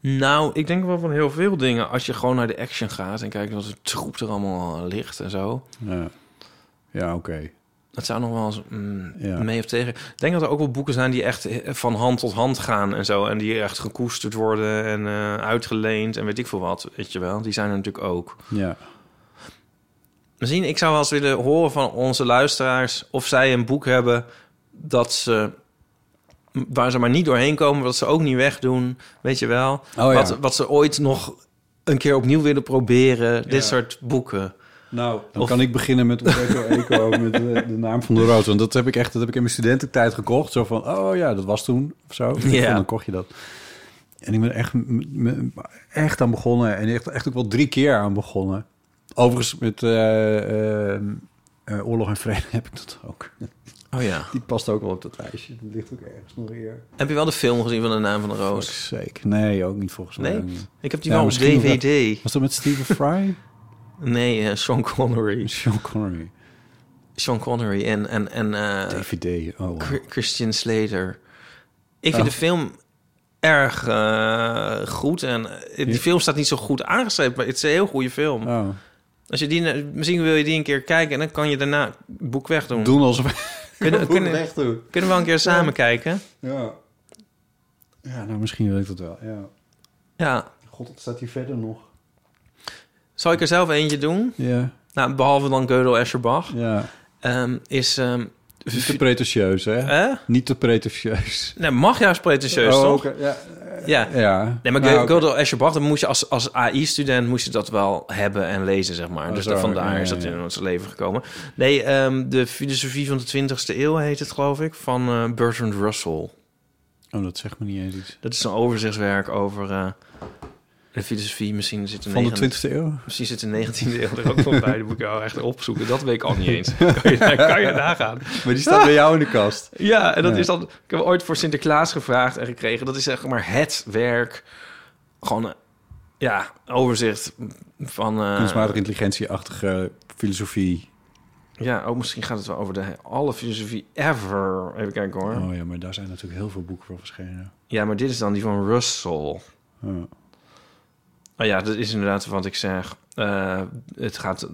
Speaker 2: Nou, ik denk wel van heel veel dingen. Als je gewoon naar de action gaat en kijkt wat het troep er allemaal ligt en zo.
Speaker 1: Ja, ja oké.
Speaker 2: Dat zou nog wel eens mm,
Speaker 1: Ja.
Speaker 2: mee of tegen. Ik denk dat er ook wel boeken zijn die echt van hand tot hand gaan en zo. En die echt gekoesterd worden en eh, uitgeleend en weet ik veel wat. Weet je wel, die zijn er natuurlijk ook.
Speaker 1: Ja.
Speaker 2: Misschien, ik zou wel eens willen horen van onze luisteraars of zij een boek hebben dat ze waar ze maar niet doorheen komen, wat ze ook niet wegdoen, weet je wel?
Speaker 1: Oh ja.
Speaker 2: wat, wat ze ooit nog een keer opnieuw willen proberen,
Speaker 1: Ja.
Speaker 2: dit soort boeken.
Speaker 1: Nou, dan
Speaker 2: Of-
Speaker 1: kan ik beginnen met Umberto Eco, met de, de naam van de rood. Want dat heb ik echt, dat heb ik in mijn studententijd gekocht. Zo van, oh ja, dat was toen, of zo.
Speaker 2: Ja.
Speaker 1: Dan kocht je dat. En ik ben echt, echt aan begonnen. En echt, echt ook wel drie keer aan begonnen. Overigens met eh, eh, eh, Oorlog en Vrede heb ik dat ook.
Speaker 2: Oh ja.
Speaker 1: Die past ook wel op dat lijstje. Dat ligt ook ergens nog hier.
Speaker 2: Heb je wel de film gezien van de naam van de roos?
Speaker 1: Zeker. Nee, ook niet volgens mij.
Speaker 2: Nee? Ik heb die
Speaker 1: Ja,
Speaker 2: wel op DVD.
Speaker 1: Was dat met Stephen Fry?
Speaker 2: Nee, eh, Sean Connery.
Speaker 1: Sean Connery.
Speaker 2: Sean Connery en, en, en eh,
Speaker 1: DVD. Oh, wow.
Speaker 2: Christian Slater. Ik vind
Speaker 1: Oh.
Speaker 2: de film erg eh, goed. En die
Speaker 1: Ja.
Speaker 2: film staat niet zo goed aangeschreven, maar het is een heel goede film.
Speaker 1: Oh.
Speaker 2: Als je die, misschien wil je die een keer kijken en dan kan je daarna het boek wegdoen.
Speaker 1: Doen alsof
Speaker 2: Kunnen, kunnen,
Speaker 1: weg doen.
Speaker 2: kunnen we een keer samen kijken?
Speaker 1: Ja. Ja, nou misschien wil ik dat wel. Ja.
Speaker 2: Ja.
Speaker 1: God, staat hier verder nog?
Speaker 2: Zal ik er zelf eentje doen?
Speaker 1: Ja.
Speaker 2: Nou, behalve dan Gödel Escherbach.
Speaker 1: Ja.
Speaker 2: Ehm, is...
Speaker 1: Niet te pretentieus, hè?
Speaker 2: Eh?
Speaker 1: Niet te pretentieus.
Speaker 2: Nee, mag juist pretentieus,
Speaker 1: Oh,
Speaker 2: toch?
Speaker 1: ja.
Speaker 2: Ja.
Speaker 1: Ja.
Speaker 2: Nee, maar
Speaker 1: Nou,
Speaker 2: Escherbach, dan moest je als, als AI-student moest je dat wel hebben en lezen, zeg maar.
Speaker 1: Oh,
Speaker 2: dus dat, vandaar is dat in ons leven gekomen. Nee, ehm, de filosofie van de 20e eeuw heet het, geloof ik, van eh, Bertrand Russell.
Speaker 1: Oh, dat zegt me niet eens iets.
Speaker 2: Dat is een overzichtswerk over eh, de filosofie. Misschien zit
Speaker 1: Van de
Speaker 2: negen-
Speaker 1: 20e eeuw?
Speaker 2: Misschien zit de 19e eeuw er ook nog bij. Dat moet ik jou echt opzoeken. Dat weet ik al niet eens. Kan je, kan je nagaan.
Speaker 1: Maar die staat bij jou in de kast.
Speaker 2: Ja, en dat
Speaker 1: Ja.
Speaker 2: is dan... Ik heb ooit voor Sinterklaas gevraagd en gekregen. Dat is zeg maar het werk. Gewoon, eh, ja, overzicht van... eh,
Speaker 1: Kunstmatige intelligentieachtige filosofie.
Speaker 2: Ja, ook misschien gaat het wel over de alle filosofie ever. Even kijken hoor.
Speaker 1: Oh ja, maar daar zijn natuurlijk heel veel boeken voor verschenen.
Speaker 2: Ja, maar dit is dan die van Russell.
Speaker 1: Oh.
Speaker 2: Oh ja, dat is inderdaad wat ik zeg. Eh, het gaat eh,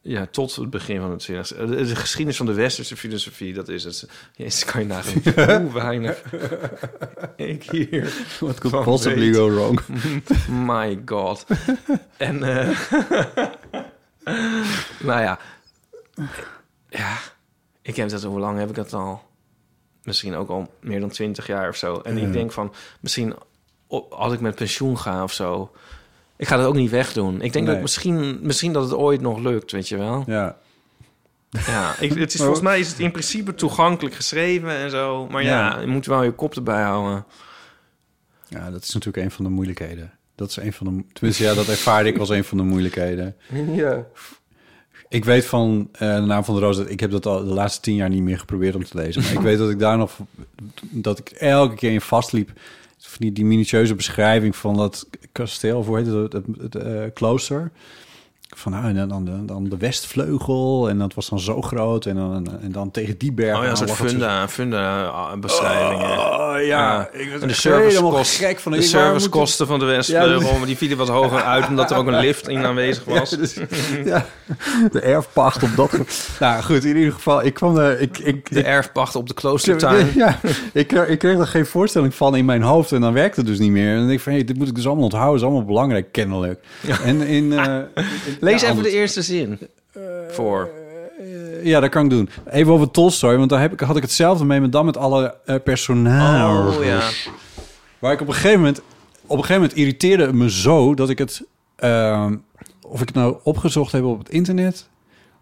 Speaker 2: ja, tot het begin van het 20 De, de geschiedenis van de westerse filosofie, dat is het. Jezus, kan je nagaan hoe weinig ik hier
Speaker 1: What could possibly
Speaker 2: weet.
Speaker 1: go wrong?
Speaker 2: My god. en, eh nou ja. Ja, ik heb dat, hoe lang heb ik dat al? Misschien ook al meer dan twintig jaar of zo. En ik denk van, misschien als ik met pensioen ga of zo... Ik ga dat ook niet wegdoen. Ik denk
Speaker 1: Nee.
Speaker 2: dat misschien, misschien dat het ooit nog lukt, weet je wel.
Speaker 1: Ja.
Speaker 2: Ja, ik, het is,
Speaker 1: Maar-
Speaker 2: volgens mij is het in principe toegankelijk geschreven en zo. Maar ja,
Speaker 1: Ja.
Speaker 2: je moet wel je kop erbij houden.
Speaker 1: ja, dat is natuurlijk een van de moeilijkheden. Dat is een van de... Tenminste, ja, dat ervaar ik als een van de moeilijkheden.
Speaker 2: Ja.
Speaker 1: Ik weet van eh, de naam van de roos... dat ik heb dat al de laatste tien jaar niet meer geprobeerd om te lezen. Maar ik weet dat ik daar nog... dat ik elke keer in vastliep. Die, die minutieuze beschrijving van dat kasteel... heet het? Het, het, eh, klooster. Van nou, en dan, dan, dan de westvleugel. En dat was dan zo groot. En dan, en dan tegen die berg.
Speaker 2: Oh ja, een soort funda, funda ah, beschrijvingen.
Speaker 1: Oh ja, ik werd
Speaker 2: En de
Speaker 1: gek van.
Speaker 2: de servicekosten van de Westvleugel, maar die vielen wat hoger uit omdat er ook een lift in aanwezig was.
Speaker 1: Ja, dus- ja, de erfpacht op dat. nou goed, in ieder geval, ik kwam er. Ik, ik,
Speaker 2: De erfpacht op de kloostertuin.
Speaker 1: ja, ik, kreeg- ik kreeg er geen voorstelling van in mijn hoofd en dan werkte het dus niet meer. En dan denk ik van, hey, dit moet ik dus allemaal onthouden, is allemaal belangrijk, kennelijk. En in, eh, in-
Speaker 2: Lees
Speaker 1: ja,
Speaker 2: even de eerste zin voor.
Speaker 1: Ja, dat kan ik doen. Even over Tolstoy, want daar heb ik, had ik hetzelfde mee, maar dan met alle eh, personages.
Speaker 2: Oh ja.
Speaker 1: Waar ik op een gegeven moment... Op een gegeven moment irriteerde het me zo dat ik het... ehm, of ik het nou opgezocht heb op het internet...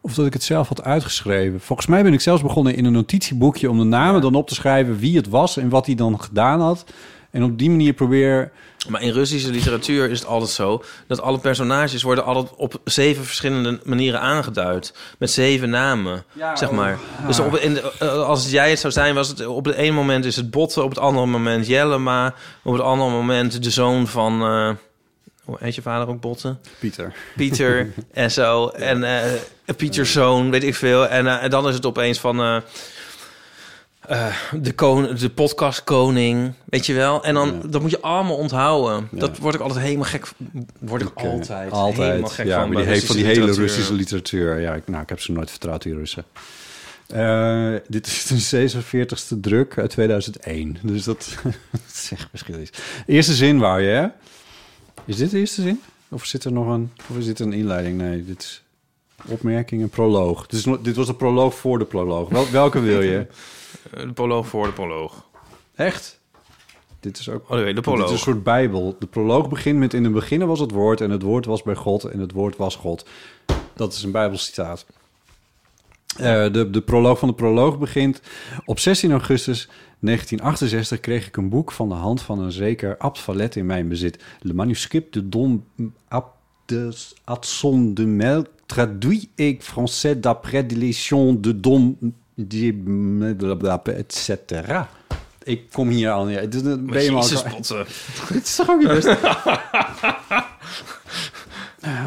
Speaker 1: of dat ik het zelf had uitgeschreven. Volgens mij ben ik zelfs begonnen in een notitieboekje... om de namen dan op te schrijven wie het was en wat hij dan gedaan had. En op die manier probeer...
Speaker 2: Maar in Russische literatuur is het altijd zo dat alle personages worden altijd op zeven verschillende manieren aangeduid. Met zeven namen, zeg maar. Dus op, in de- eh, als jij het zou zijn, was het op het ene moment is het Botte, op het andere moment Jellema, op het andere moment de zoon van. eh hoe heet je vader ook Botte?
Speaker 1: Pieter.
Speaker 2: Pieter en zo. En eh Pieters zoon, weet ik veel. En, en dan is het opeens van. Eh, de, kon, de podcast koning, weet je wel. En dan dat moet je allemaal onthouden. Dat word ik altijd helemaal gek. Word ik altijd,
Speaker 1: altijd.
Speaker 2: helemaal gek
Speaker 1: ja,
Speaker 2: van.
Speaker 1: die heeft van die hele. Russische literatuur. Ja, ik, nou, ik heb ze nooit vertrouwd, die Russen. Eh, dit is de 46e druk uit 2001. Dus dat, dat is echt geschiedenis. Eerste zin wou je, hè? Is dit de eerste zin? Of zit er nog een... Of is dit een inleiding? Nee, dit is opmerking en proloog. Dit, is, nog- dit was de proloog voor de proloog. Wel, welke wil je?
Speaker 2: Eh, De proloog voor de proloog.
Speaker 1: Echt? Dit is ook...
Speaker 2: Oh nee, de
Speaker 1: Dit
Speaker 2: proloog.
Speaker 1: is een soort bijbel. De proloog begint met in het begin was het woord... en het woord was bij God en het woord was God. Dat is een bijbelcitaat. Eh, de, de proloog van de proloog begint... Op 16 augustus 1968 kreeg ik een boek van de hand van een zeker Abt Vallet in mijn bezit. Le manuscrit de Don Abt de Adson de Mel traduit et français d'après de l'édition de Don et cetera. Ik kom hier al. Dit- ben je maar al-
Speaker 2: Botte.
Speaker 1: Dit is toch ook niet best?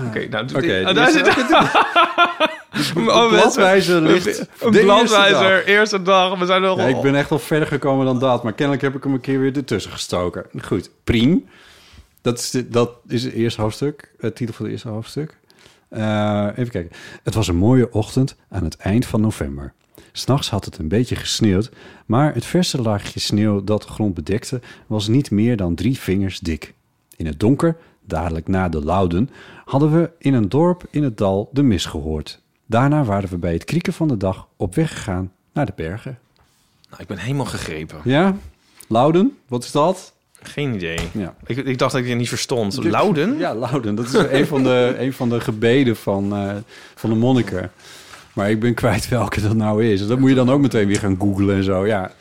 Speaker 2: Oké, nou, doe. Ah,
Speaker 1: dus-
Speaker 2: daar zit
Speaker 1: bladwijzer ligt
Speaker 2: Een bladwijzer,
Speaker 1: dag.
Speaker 2: eerste dag. We zijn nog...
Speaker 1: Ja, ik ben echt wel verder gekomen dan dat, maar kennelijk heb ik hem een keer weer ertussen gestoken. Goed, priem. Dat is, de, dat is het eerste hoofdstuk, het titel van het eerste hoofdstuk. Eh, even kijken. Het was een mooie ochtend aan het eind van november. S'nachts had het een beetje gesneeuwd, maar het verse laagje sneeuw dat de grond bedekte was niet meer dan drie vingers dik. In het donker, dadelijk na de Louden, hadden we in een dorp in het dal de mis gehoord. Daarna waren we bij het krieken van de dag op weg gegaan naar de bergen.
Speaker 2: Nou, ik ben helemaal gegrepen.
Speaker 1: Ja, Louden, wat is dat?
Speaker 2: Geen idee.
Speaker 1: Ja.
Speaker 2: Ik, ik dacht dat ik je niet verstond. Louden?
Speaker 1: Ja, Louden. Dat is een van de, een van de gebeden van, eh, van de monniken. Maar ik ben kwijt welke dat nou is. Dat moet je dan ook meteen weer gaan googlen en zo, ja.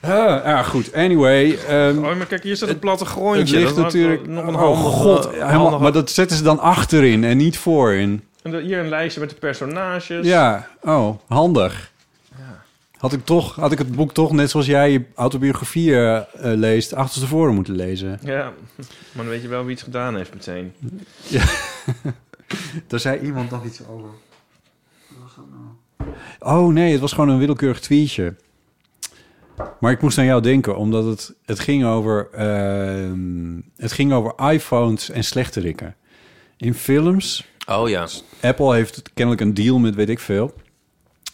Speaker 1: Ah, ja, goed. Anyway. ehm,
Speaker 2: Oh, maar kijk, hier staat een
Speaker 1: het
Speaker 2: plattegrondje.
Speaker 1: ligt
Speaker 2: Dat was
Speaker 1: natuurlijk...
Speaker 2: Nog een
Speaker 1: oh
Speaker 2: handige,
Speaker 1: god, helemaal, maar dat zetten ze dan achterin en niet voorin.
Speaker 2: En hier een lijstje met de personages.
Speaker 1: Ja, oh, handig. Had ik, toch, had ik het boek toch, net zoals jij je autobiografie eh, eh, leest, achterstevoren moeten lezen.
Speaker 2: Ja, maar dan weet je wel wie het gedaan heeft meteen.
Speaker 1: Daar zei iemand nog iets over. Oh nee, het was gewoon een willekeurig tweetje. Maar ik moest aan jou denken, omdat het, het, ging, over, ehm, het ging over iPhones en slechterikken. In films,
Speaker 2: Oh ja.
Speaker 1: Apple heeft kennelijk een deal met weet ik veel...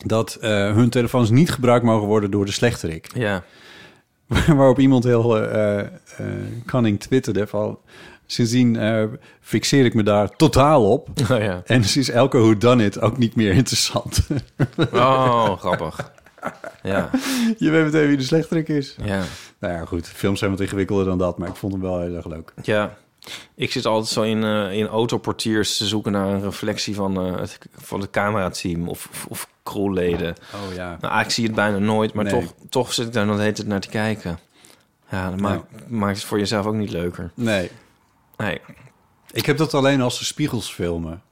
Speaker 1: dat eh, hun telefoons niet gebruikt mogen worden door de slechterik.
Speaker 2: Ja.
Speaker 1: Waarop iemand heel eh, eh, cunning twitterde van... Sindsdien eh, fixeer ik me daar totaal op.
Speaker 2: Oh ja.
Speaker 1: En sinds elke Who Done It ook niet meer interessant.
Speaker 2: Oh, grappig. Ja.
Speaker 1: Je weet meteen wie de slechterik is.
Speaker 2: Ja.
Speaker 1: Nou ja, goed. Films zijn wat ingewikkelder dan dat, maar ik vond hem wel heel erg leuk.
Speaker 2: Ja. Ik zit altijd zo in, eh, in autoportiers te zoeken naar een reflectie van, eh, het, van het camerateam of, of, of crewleden.
Speaker 1: Oh ja.
Speaker 2: Nou, eigenlijk zie je het bijna nooit, maar
Speaker 1: Nee.
Speaker 2: toch, toch zit ik daar nog hele tijd naar te kijken. Ja, dat maakt, maakt het voor jezelf ook niet leuker.
Speaker 1: Nee.
Speaker 2: Nee.
Speaker 1: Ik heb dat alleen als ze spiegels filmen.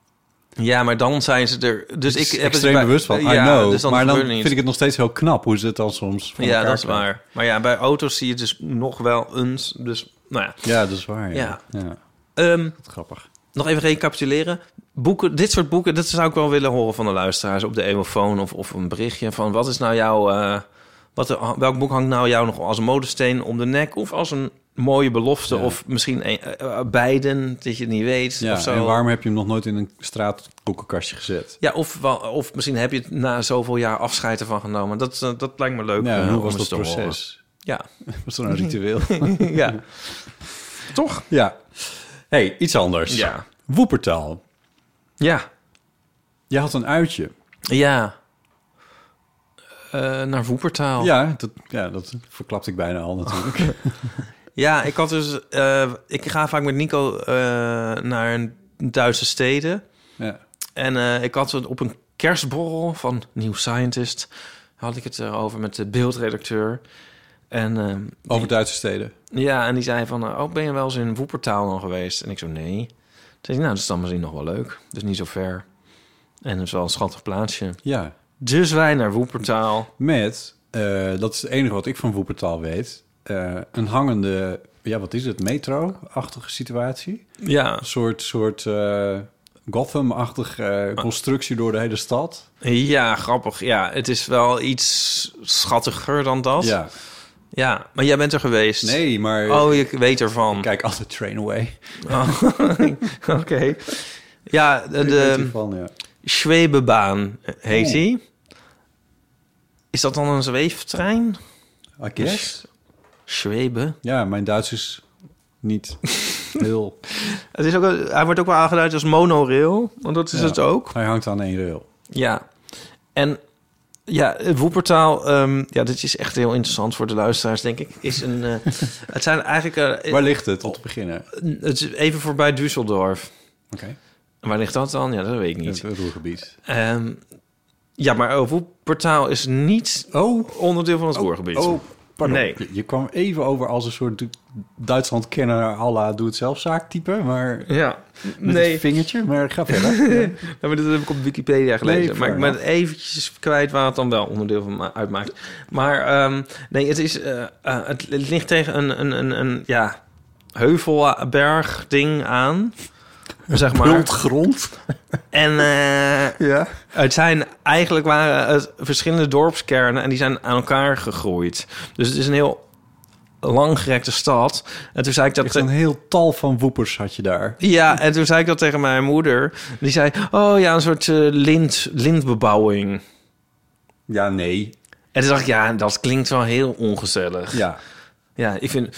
Speaker 2: Ja, maar dan zijn ze er. Dus ik heb
Speaker 1: heb
Speaker 2: het
Speaker 1: extreem
Speaker 2: bij-
Speaker 1: bewust van,
Speaker 2: Ja,
Speaker 1: I know.
Speaker 2: dus dan
Speaker 1: maar dan
Speaker 2: het
Speaker 1: vind ik het nog steeds heel knap hoe ze het dan soms van
Speaker 2: Ja, dat is waar. Maar ja, bij auto's zie je dus nog wel eens. Dus, nou ja.
Speaker 1: Ja, dat is waar. Ja.
Speaker 2: Ja.
Speaker 1: ja.
Speaker 2: Ehm,
Speaker 1: Grappig.
Speaker 2: nog even recapituleren. Boeken, dit soort boeken, dat zou ik wel willen horen van de luisteraars op de emofoon of, of een berichtje van wat is nou jouw, eh, wat, welk boek hangt nou jou nog als een modesteen om de nek of als een mooie belofte
Speaker 1: Ja.
Speaker 2: of misschien een, eh, eh, beiden dat je het niet weet
Speaker 1: Ja,
Speaker 2: of zo.
Speaker 1: en waarom heb je hem nog nooit in een straatboekenkastje gezet?
Speaker 2: Ja, of, of misschien heb je het na zoveel jaar afscheid ervan genomen. Dat, eh, dat lijkt me leuk.
Speaker 1: Ja,
Speaker 2: eh,
Speaker 1: hoe was dat
Speaker 2: te horen.
Speaker 1: proces?
Speaker 2: Ja.
Speaker 1: Was er een ritueel?
Speaker 2: ja. Toch?
Speaker 1: ja. hey, iets anders.
Speaker 2: Ja.
Speaker 1: Woepertaal.
Speaker 2: Ja.
Speaker 1: Je had een uitje.
Speaker 2: Ja. Eh, naar Woepertaal.
Speaker 1: Ja, dat, ja, dat verklapte ik bijna al natuurlijk.
Speaker 2: Ja, ik had dus. eh, ik ga vaak met Nico eh, naar een Duitse steden.
Speaker 1: ja.
Speaker 2: En ik had het op een kerstborrel van New Scientist. Had ik het erover met de beeldredacteur. En
Speaker 1: Over Duitse steden.
Speaker 2: ja, en die zei van, oh, ben je wel eens in Woepertaal dan geweest? En ik zo, nee. Zei nou, dat is dan misschien nog wel leuk. Dus niet zo ver. En het is wel een schattig plaatsje.
Speaker 1: Ja.
Speaker 2: Dus wij naar Woepertaal.
Speaker 1: Met, eh, dat is het enige wat ik van Woepertaal weet, eh, een hangende, ja, wat is het, metro-achtige situatie.
Speaker 2: Ja,
Speaker 1: Een soort, soort eh, Gotham-achtige eh, constructie door de hele stad.
Speaker 2: ja, grappig. Ja, het is wel iets schattiger dan dat.
Speaker 1: Ja.
Speaker 2: Ja, maar jij bent er geweest.
Speaker 1: Nee, maar
Speaker 2: Oh, je weet ervan.
Speaker 1: kijk altijd Train Away.
Speaker 2: Oh, Oké. Ja, de, de
Speaker 1: ja.
Speaker 2: Schwebebaan heet
Speaker 1: Oeh.
Speaker 2: die. Is dat dan een zweeftrein?
Speaker 1: I guess.
Speaker 2: Schwebe.
Speaker 1: Ja, mijn Duits is niet heel...
Speaker 2: Het is ook, hij wordt ook wel aangeduid als monorail, want dat is
Speaker 1: Ja.
Speaker 2: het ook.
Speaker 1: Hij hangt aan één rail.
Speaker 2: Ja. En ja, het Woepertaal, ehm, ja, dit is echt heel interessant voor de luisteraars, denk ik. Is een, eh, het zijn eigenlijk, eh,
Speaker 1: Waar ligt het, om te beginnen?
Speaker 2: het is even voorbij Düsseldorf.
Speaker 1: Oké.
Speaker 2: Waar ligt dat dan? Ja, dat weet ik niet.
Speaker 1: Het Roergebied.
Speaker 2: Ehm, ja, maar uh, Woepertaal is niet
Speaker 1: Oh,
Speaker 2: onderdeel van het Roergebied.
Speaker 1: Oh, pardon.
Speaker 2: Nee.
Speaker 1: Je, je kwam even over als een soort Du- Duitsland-kenner à la doe-het-zelf-zaak type, maar
Speaker 2: Ja,
Speaker 1: met
Speaker 2: nee.
Speaker 1: een vingertje. Maar ga verder.
Speaker 2: Ja, maar dat heb ik op Wikipedia gelezen.
Speaker 1: Nee,
Speaker 2: maar ik ben eventjes kwijt waar het dan wel onderdeel van ma- uitmaakt. Maar ehm, nee, het, is, eh, eh, het, het ligt tegen een, een, een, een ja, heuvelberg ding aan. Zeg maar.
Speaker 1: Bultgrond.
Speaker 2: En eh,
Speaker 1: Ja.
Speaker 2: het zijn eigenlijk waren het verschillende dorpskernen en die zijn aan elkaar gegroeid. Dus het is een heel langgerekte stad. En toen zei ik dat
Speaker 1: Echt een heel tal van woepers had je daar.
Speaker 2: ja, en toen zei ik dat tegen mijn moeder. Die zei, oh ja, een soort eh, lint, lintbebouwing.
Speaker 1: Ja, nee.
Speaker 2: En toen dacht ik, ja, dat klinkt wel heel ongezellig. Ja,
Speaker 1: Ja.
Speaker 2: ik vind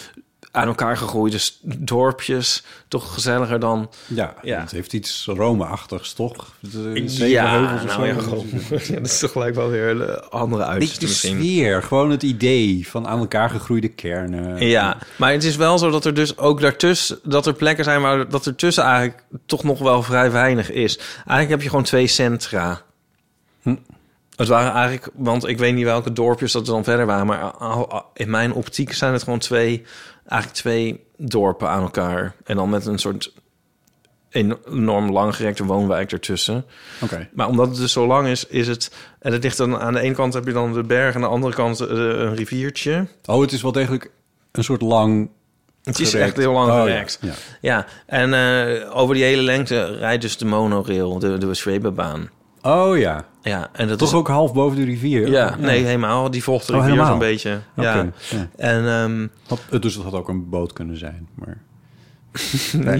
Speaker 2: aan elkaar gegroeide dorpjes toch gezelliger dan...
Speaker 1: Ja,
Speaker 2: Ja.
Speaker 1: het heeft iets Rome-achtigs, toch? De zeven
Speaker 2: ja,
Speaker 1: heuvels of
Speaker 2: nou ja, gewoon. ja, dat is toch gelijk wel weer een eh, andere uitzicht
Speaker 1: de sfeer, gewoon het idee van aan elkaar gegroeide kernen.
Speaker 2: Ja, maar het is wel zo dat er dus ook daartussen... dat er plekken zijn waar dat er tussen eigenlijk toch nog wel vrij weinig is. Eigenlijk heb je gewoon twee centra. Het waren eigenlijk... Want ik weet niet welke dorpjes dat er dan verder waren... maar in mijn optiek zijn het gewoon twee... eigenlijk twee dorpen aan elkaar. En dan met een soort enorm langgerekte woonwijk ertussen.
Speaker 1: Oké.
Speaker 2: Maar omdat het dus zo lang is, is het... En het ligt dan aan de ene kant heb je dan de berg... en aan de andere kant eh, een riviertje.
Speaker 1: Oh, het is wel degelijk een soort lang
Speaker 2: Het is
Speaker 1: gerekt.
Speaker 2: echt heel lang
Speaker 1: Oh, ja.
Speaker 2: gerekt.
Speaker 1: Ja.
Speaker 2: Ja, en eh, over die hele lengte rijdt dus de monorail, de, de.
Speaker 1: Oh ja.
Speaker 2: Ja, en dat
Speaker 1: Toch
Speaker 2: is
Speaker 1: ook half boven de rivier?
Speaker 2: Ja, nee, helemaal. Die volgt de
Speaker 1: Oh,
Speaker 2: rivier
Speaker 1: helemaal?
Speaker 2: zo'n beetje. Ja. En ehm,
Speaker 1: Had- dus het had ook een boot kunnen zijn. Maar...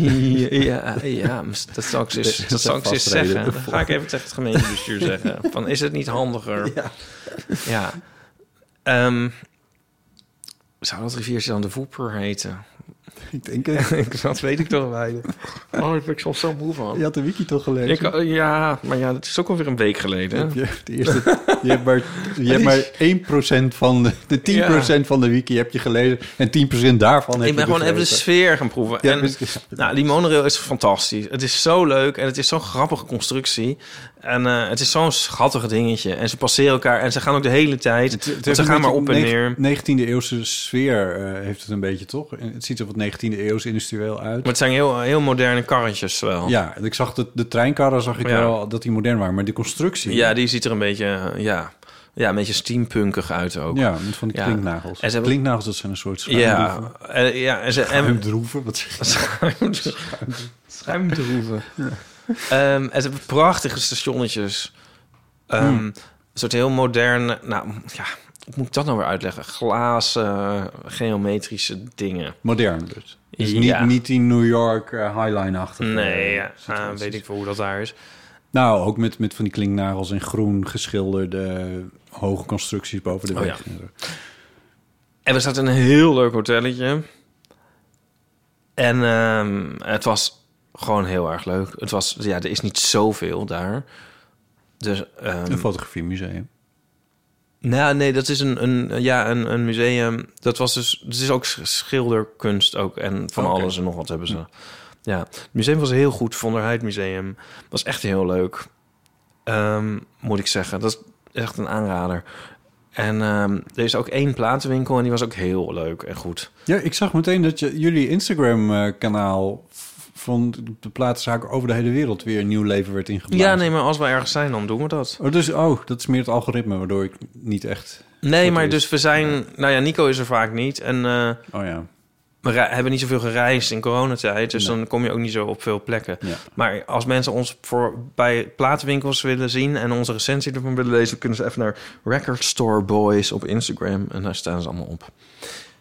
Speaker 2: ja, ja, dat zal ik eens, dat zal ik eens zeggen. Dan ga ik even tegen het gemeentebestuur zeggen. Van, is het niet handiger?
Speaker 1: Ja.
Speaker 2: Ja. Ehm, zou dat riviertje dan de Voeper heten?
Speaker 1: Ik denk,
Speaker 2: dat weet ik toch wel. Oh, daar ben ik soms zo moe van.
Speaker 1: je had de wiki toch gelezen?
Speaker 2: Ik, eh, ja, maar ja, het is ook alweer een week geleden.
Speaker 1: Je, de eerste, je hebt maar, je hebt maar 1% van de, de 10% van de wiki heb je gelezen. En 10% daarvan heb
Speaker 2: Ik ben
Speaker 1: je
Speaker 2: gewoon even de sfeer gaan proeven.
Speaker 1: Ja,
Speaker 2: en, nou, die monorail is fantastisch. Het is zo leuk en het is zo'n grappige constructie. En eh, het is zo'n schattig dingetje. En ze passeren elkaar en ze gaan ook de hele tijd.
Speaker 1: Het, het
Speaker 2: ze gaan maar op en neer.
Speaker 1: 19e eeuwse sfeer eh, heeft het een beetje, toch? Het ziet er wat 19e eeuws industrieel uit.
Speaker 2: Maar het zijn heel, heel moderne karretjes wel.
Speaker 1: Ja, ik zag de, de treinkarren, zag ik
Speaker 2: Ja.
Speaker 1: wel dat die modern waren. Maar de constructie...
Speaker 2: Ja, die ziet er een beetje, ja, ja, een beetje steampunkig uit ook.
Speaker 1: Ja, met van die
Speaker 2: Ja.
Speaker 1: klinknagels.
Speaker 2: En ze hebben-
Speaker 1: Klinknagels, dat zijn een soort
Speaker 2: Ja,
Speaker 1: schuimdroeven.
Speaker 2: eh, ja en ze, en,
Speaker 1: Schuimdroeven, wat zeg je?
Speaker 2: Schuimdroeven. Ehm, en ze hebben prachtige stationnetjes. Ehm,
Speaker 1: Hmm.
Speaker 2: Een soort heel moderne... Nou, ja, hoe moet ik dat nou weer uitleggen? Glazen, geometrische dingen.
Speaker 1: Modern dus. Dus
Speaker 2: Ja.
Speaker 1: niet, niet die New York eh, Highline-achtige
Speaker 2: Nee, ja,
Speaker 1: situaties.
Speaker 2: ah, weet ik veel hoe dat daar is.
Speaker 1: Nou, ook met, met van die klinknagels in groen geschilderde hoge constructies boven de
Speaker 2: Oh,
Speaker 1: weg.
Speaker 2: ja. En we zaten in een heel leuk hotelletje. En ehm, het was gewoon heel erg leuk. Het was, ja, er is niet zoveel daar. Dus, ehm,
Speaker 1: Een fotografiemuseum.
Speaker 2: Nou, nee, dat is een, een, ja, een, een museum. Dat was dus, het is ook sch- schilderkunst ook. En van alles en nog wat hebben ze. Ja, het museum was heel goed. Von der Heid Museum. Was echt heel leuk. Ehm, moet ik zeggen. Dat is echt een aanrader. En ehm, er is ook één platenwinkel en die was ook heel leuk en goed.
Speaker 1: Ja, ik zag meteen dat je, jullie Instagram-kanaal van de platenzaken over de hele wereld weer een nieuw leven werd ingeblazen.
Speaker 2: Ja, nee, maar als we ergens zijn, dan doen we dat.
Speaker 1: Oh, dus, oh, dat is meer het algoritme, waardoor ik niet echt...
Speaker 2: Nee, maar
Speaker 1: is.
Speaker 2: dus we zijn... Nou ja, Nico is er vaak niet. En eh,
Speaker 1: Oh ja.
Speaker 2: we hebben niet zoveel gereisd in coronatijd. Dus
Speaker 1: Nee.
Speaker 2: dan kom je ook niet zo op veel plekken.
Speaker 1: ja.
Speaker 2: Maar als mensen ons voor bij platenwinkels willen zien en onze recensie ervan willen lezen, kunnen ze even naar Record Store Boys op Instagram en daar staan ze allemaal op.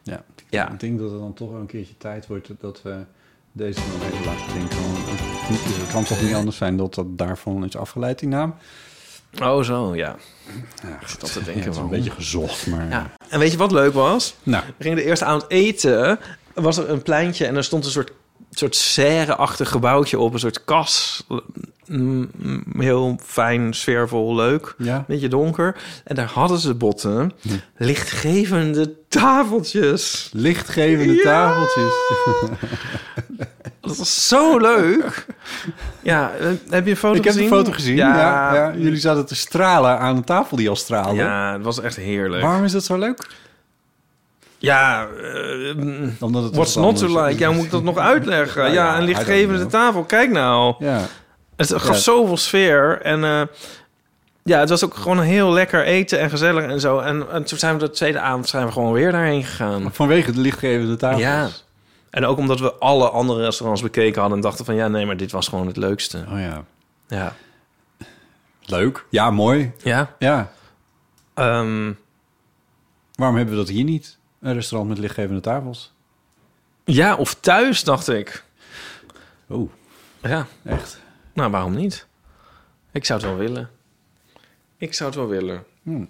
Speaker 1: Ja.
Speaker 2: Ja.
Speaker 1: Ik denk dat het dan toch wel een keertje tijd wordt dat we deze nog even laten klinken. Het kan toch niet anders zijn dat dat daarvan is afgeleid, die naam?
Speaker 2: Oh, zo, ja.
Speaker 1: Ja,
Speaker 2: zit al te
Speaker 1: Ja,
Speaker 2: denken,
Speaker 1: het is een beetje gezocht, maar...
Speaker 2: ja. En weet je wat leuk was?
Speaker 1: Nou,
Speaker 2: We gingen de eerste avond eten. Was er een pleintje en er stond een soort, soort serre-achtig gebouwtje op. Een soort kas. Mm, mm, Heel fijn, sfeervol, leuk.
Speaker 1: ja.
Speaker 2: Beetje donker. En daar hadden ze botten. Lichtgevende tafeltjes.
Speaker 1: Lichtgevende
Speaker 2: Ja.
Speaker 1: tafeltjes.
Speaker 2: Dat was zo leuk. Ja, eh, heb je een foto
Speaker 1: Ik heb de
Speaker 2: gezien?
Speaker 1: foto gezien. Ja. Ja, Jullie zaten te stralen aan een tafel die al straalde.
Speaker 2: Ja, het was echt heerlijk.
Speaker 1: Waarom is dat zo leuk?
Speaker 2: Ja, eh, mm,
Speaker 1: Omdat het
Speaker 2: what's not to like? Ja, moet ik dat nog uitleggen? Ja,
Speaker 1: ja,
Speaker 2: een lichtgevende tafel. Kijk nou.
Speaker 1: Ja.
Speaker 2: Het gaf zoveel sfeer. En eh, ja, het was ook gewoon heel lekker eten en gezellig en zo. En, en toen zijn we de tweede avond zijn we gewoon weer daarheen gegaan.
Speaker 1: Vanwege de lichtgevende tafels.
Speaker 2: Ja. En ook omdat we alle andere restaurants bekeken hadden en dachten van ja, nee, maar dit was gewoon het leukste.
Speaker 1: Oh ja.
Speaker 2: Ja.
Speaker 1: Leuk. Ja, mooi.
Speaker 2: Ja.
Speaker 1: Ja.
Speaker 2: Ehm,
Speaker 1: Waarom hebben we dat hier niet? Een restaurant met lichtgevende tafels.
Speaker 2: ja, of thuis, dacht ik.
Speaker 1: Oh,
Speaker 2: Ja.
Speaker 1: echt.
Speaker 2: Nou, waarom niet? Ik zou het wel willen. Ik zou het wel willen.
Speaker 1: Hmm.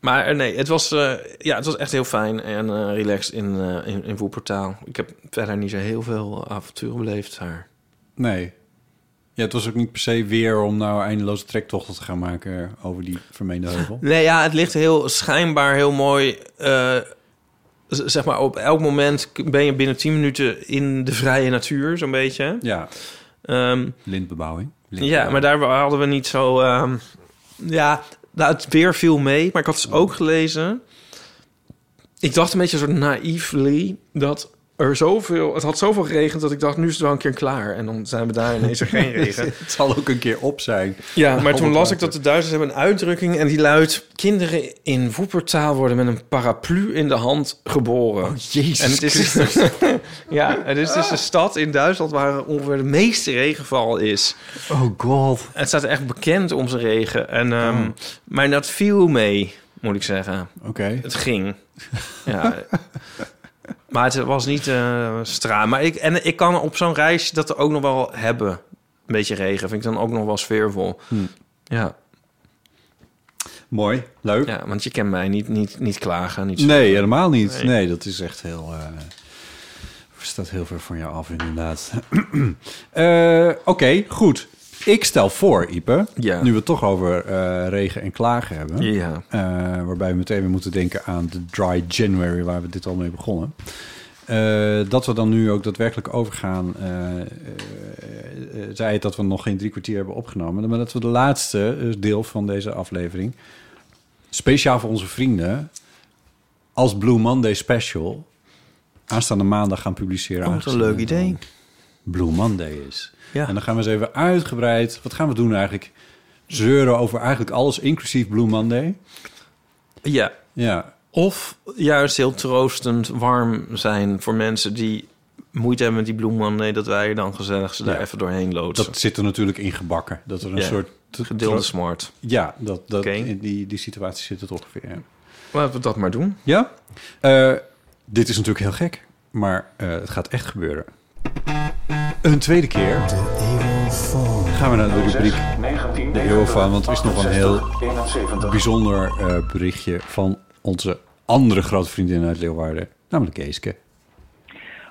Speaker 2: Maar eh, nee, het was, eh, ja, het was echt heel fijn en eh, relaxed in, eh in, in Woepertaal. Ik heb verder niet zo heel veel avonturen beleefd daar.
Speaker 1: Nee. Ja, het was ook niet per se weer om nou eindeloze trektochten te gaan maken over die vermeende heuvel.
Speaker 2: Nee, ja, het ligt heel schijnbaar heel mooi. Zeg maar, op elk moment ben je binnen 10 minuten in de vrije natuur, zo'n beetje.
Speaker 1: Ja,
Speaker 2: Ehm,
Speaker 1: lintbebouwing.
Speaker 2: ja, maar daar hadden we niet zo... ehm, ja, nou, het weer viel mee, maar ik had dus ook gelezen... Ik dacht een beetje soort naïefly dat er zoveel... Het had zoveel geregend dat ik dacht, nu is het wel een keer klaar. En dan zijn we daar en ineens er geen regen.
Speaker 1: Het zal ook een keer op zijn.
Speaker 2: Ja, maar toen las ik dat de Duitsers hebben een uitdrukking... en die luidt... kinderen in Woepertaal worden met een paraplu in de hand geboren.
Speaker 1: Oh, Jezus
Speaker 2: en het is, ja, het is dus de stad in Duitsland... waar ongeveer de meeste regenval is.
Speaker 1: Oh god.
Speaker 2: Het staat echt bekend om zijn regen. En, ehm,
Speaker 1: Oh.
Speaker 2: Maar dat viel mee, moet ik zeggen.
Speaker 1: Oké.
Speaker 2: Het ging. ja. Maar het was niet eh straal. Maar ik, en ik kan op zo'n reis dat er ook nog wel hebben. Een beetje regen. Vind ik dan ook nog wel sfeervol.
Speaker 1: Hmm.
Speaker 2: Ja,
Speaker 1: Mooi. Leuk.
Speaker 2: ja, want je kent mij niet, niet, niet klagen. Niet
Speaker 1: Nee, helemaal niet.
Speaker 2: Nee.
Speaker 1: Nee, dat is echt heel... eh staat heel ver van je af, inderdaad. Eh, Oké, goed. Ik stel voor, Ipe,
Speaker 2: Ja.
Speaker 1: nu we het toch over eh, regen en klagen hebben...
Speaker 2: Ja.
Speaker 1: eh, waarbij we meteen weer moeten denken aan de Dry January, waar we dit al mee begonnen. Eh, dat we dan nu ook daadwerkelijk overgaan. zei het dat we nog geen drie kwartier hebben opgenomen. Maar dat we de laatste deel van deze aflevering... speciaal voor onze vrienden... als Blue Monday special... aanstaande maandag gaan publiceren.
Speaker 2: Wat een leuk idee.
Speaker 1: Blue Monday is.
Speaker 2: Ja.
Speaker 1: En dan gaan we eens even uitgebreid... Wat gaan we doen eigenlijk? Zeuren over eigenlijk alles, inclusief Blue Monday.
Speaker 2: Ja.
Speaker 1: Ja,
Speaker 2: Of juist heel troostend warm zijn voor mensen die moeite hebben met die bloemen. Nee, dat wij dan gezellig ze daar
Speaker 1: Ja.
Speaker 2: even doorheen loodsen.
Speaker 1: dat zit er natuurlijk in gebakken. Dat er een
Speaker 2: Ja.
Speaker 1: soort...
Speaker 2: Gedeelde smart.
Speaker 1: Ja, dat, dat, in die, die situatie zit het ongeveer. Ja.
Speaker 2: Laten we dat maar doen.
Speaker 1: Ja? Eh, dit is natuurlijk heel gek, maar eh, het gaat echt gebeuren. Een tweede keer gaan we naar de rubriek
Speaker 3: 19,
Speaker 1: De Eeuw van, want er is nog een heel
Speaker 3: 71.
Speaker 1: bijzonder eh, berichtje van onze andere grote vriendin uit Leeuwarden, namelijk Eeske.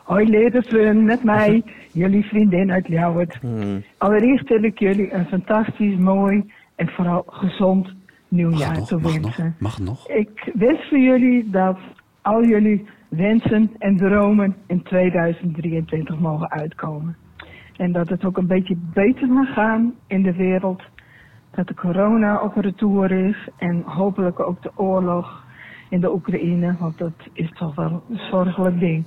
Speaker 6: Hoi Leerden, met mij, jullie vriendin uit Ljouwert. Allereerst wil ik jullie een fantastisch mooi en vooral gezond nieuwjaar toe
Speaker 1: nog?
Speaker 6: wensen.
Speaker 1: Mag het nog?
Speaker 6: Ik wens voor jullie dat al jullie wensen en dromen in 2023 mogen uitkomen. En dat het ook een beetje beter mag gaan in de wereld. Dat de corona op retour is en hopelijk ook de oorlog in de Oekraïne, want dat is toch wel een zorgelijk ding.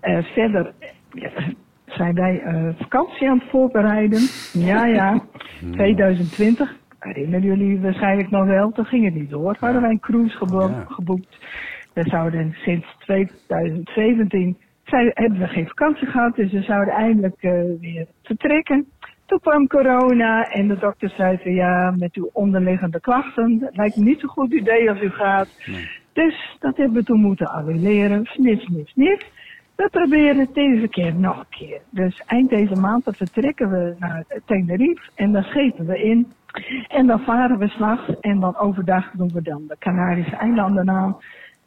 Speaker 6: Eh, verder ja, zijn wij eh, vakantie aan het voorbereiden. Ja, ja, 2020. Herinneren jullie waarschijnlijk nog wel. Toen ging het niet door. Hadden wij een cruise gebo-
Speaker 1: Ja.
Speaker 6: geboekt. We zouden sinds 2017 zijn, hebben we geen vakantie gehad. Dus we zouden eindelijk eh, weer vertrekken. Toen kwam corona en de dokter zei van ja, met uw onderliggende klachten. Het lijkt me niet zo'n goed idee als u gaat. Dus dat hebben we toen moeten annuleren. Snif, snif, snif. We proberen het deze keer nog een keer. Dus eind deze maand dan vertrekken we naar Tenerife en dan schepen we in. En dan varen we s'nachts en dan overdag doen we dan de Canarische eilanden aan.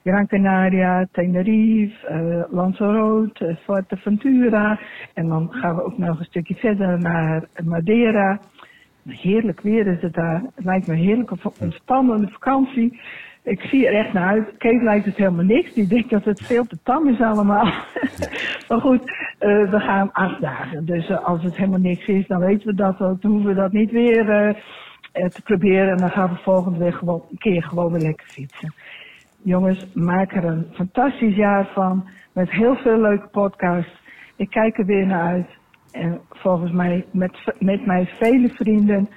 Speaker 6: Gran Canaria, Tenerife, eh Lanzarote, eh, Fuerteventura. En dan gaan we ook nog een stukje verder naar Madeira. Heerlijk weer is het daar. Het lijkt me een heerlijke, ontspannende vakantie. Ik zie er echt naar uit. Kate lijkt het helemaal niks. Die denkt dat het veel te tam is allemaal. maar goed, eh, we gaan acht dagen. Dus eh, als het helemaal niks is, dan weten we dat ook. Dan hoeven we dat niet weer te proberen. En dan gaan we volgende week gewoon een keer gewoon weer lekker fietsen. Jongens, maak er een fantastisch jaar van. Met heel veel leuke podcasts. Ik kijk er weer naar uit. En volgens mij met, met mijn vele vrienden.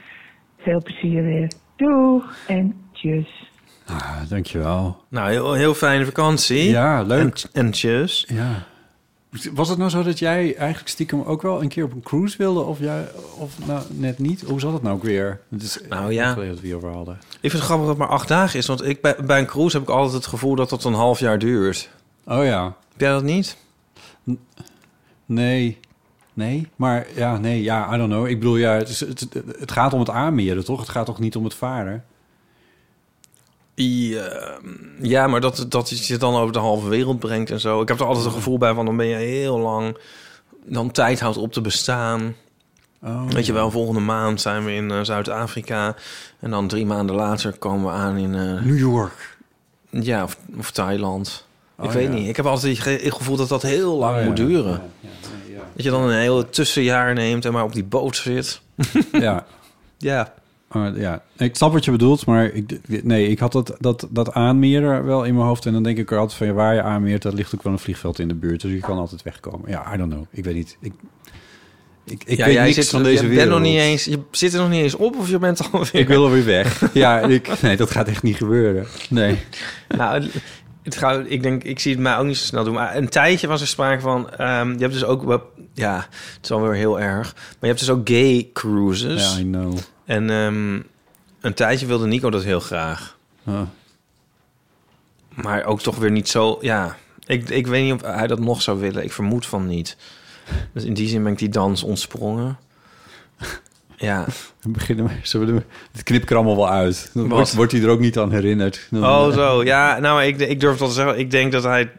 Speaker 6: Veel plezier weer. Doeg en tjus.
Speaker 1: Ah, dankjewel.
Speaker 2: Nou, heel, heel fijne vakantie.
Speaker 1: Ja, leuk.
Speaker 2: En, en tjus.
Speaker 1: Ja. Was het nou zo dat jij eigenlijk stiekem ook wel een keer op een cruise wilde? Of, jij, of nou, net niet? Hoe zat het nou ook weer? Het is
Speaker 2: Nou ja.
Speaker 1: dat we hierover hadden.
Speaker 2: Ik vind het grappig dat het maar acht dagen is. Want ik, bij, bij een cruise heb ik altijd het gevoel dat dat een half jaar duurt.
Speaker 1: Oh ja.
Speaker 2: Heb jij dat niet?
Speaker 1: Nee. Nee, maar ja, nee, ja, I don't know. Ik bedoel, ja, het, is, het, het gaat om het aanmeren, toch? Het gaat toch niet om het varen?
Speaker 2: Ja, ja, maar dat, dat je je dan over de halve wereld brengt en zo. Ik heb er altijd een gevoel bij van dan ben je heel lang... dan tijd houdt op te bestaan.
Speaker 1: Oh,
Speaker 2: Weet je wel, volgende maand zijn we in eh, Zuid-Afrika. En dan drie maanden later komen we aan in... eh,
Speaker 1: New York.
Speaker 2: ja, of, of Thailand. ik
Speaker 1: Oh,
Speaker 2: weet
Speaker 1: ja.
Speaker 2: niet. Ik heb altijd het ge- het gevoel dat dat heel lang
Speaker 1: Oh,
Speaker 2: moet duren.
Speaker 1: Ja.
Speaker 2: Dat je dan een hele tussenjaar neemt en maar op die boot zit.
Speaker 1: Ja,
Speaker 2: Ja.
Speaker 1: Ja, ik snap wat je bedoelt, maar ik, nee, ik had dat, dat, dat aanmeren wel in mijn hoofd. En dan denk ik er altijd van, ja, waar je aanmeert, daar ligt ook wel een vliegveld in de buurt. Dus je kan altijd wegkomen. Ja, I don't know. Ik weet niet. Ik, ik, ik
Speaker 2: ja,
Speaker 1: weet
Speaker 2: jij
Speaker 1: niks
Speaker 2: zit,
Speaker 1: van deze
Speaker 2: je
Speaker 1: wereld.
Speaker 2: Bent nog niet eens, je zit er nog niet eens op of je bent alweer...
Speaker 1: Ik wil alweer weg. ja, ik, nee, dat gaat echt niet gebeuren. Nee.
Speaker 2: Nou, het gaat, ik denk, ik zie het mij ook niet zo snel doen. Maar een tijdje was er sprake van. ehm, je hebt dus ook, ja, het is wel weer heel erg. Maar je hebt dus ook gay cruises.
Speaker 1: Ja, I know.
Speaker 2: En ehm, een tijdje wilde Nico dat heel graag. Maar ook toch weer niet zo. Ja, ik, ik weet niet of hij dat nog zou willen. Ik vermoed van niet. Dus in die zin ben ik die dans ontsprongen. Ja.
Speaker 1: We beginnen met, zullen we het knip ik allemaal wel uit. Dan wordt, wordt hij er ook niet aan herinnerd. Dan,
Speaker 2: Oh,
Speaker 1: eh,
Speaker 2: zo. Ja, nou, ik, ik durf dat te zeggen. Ik denk dat hij.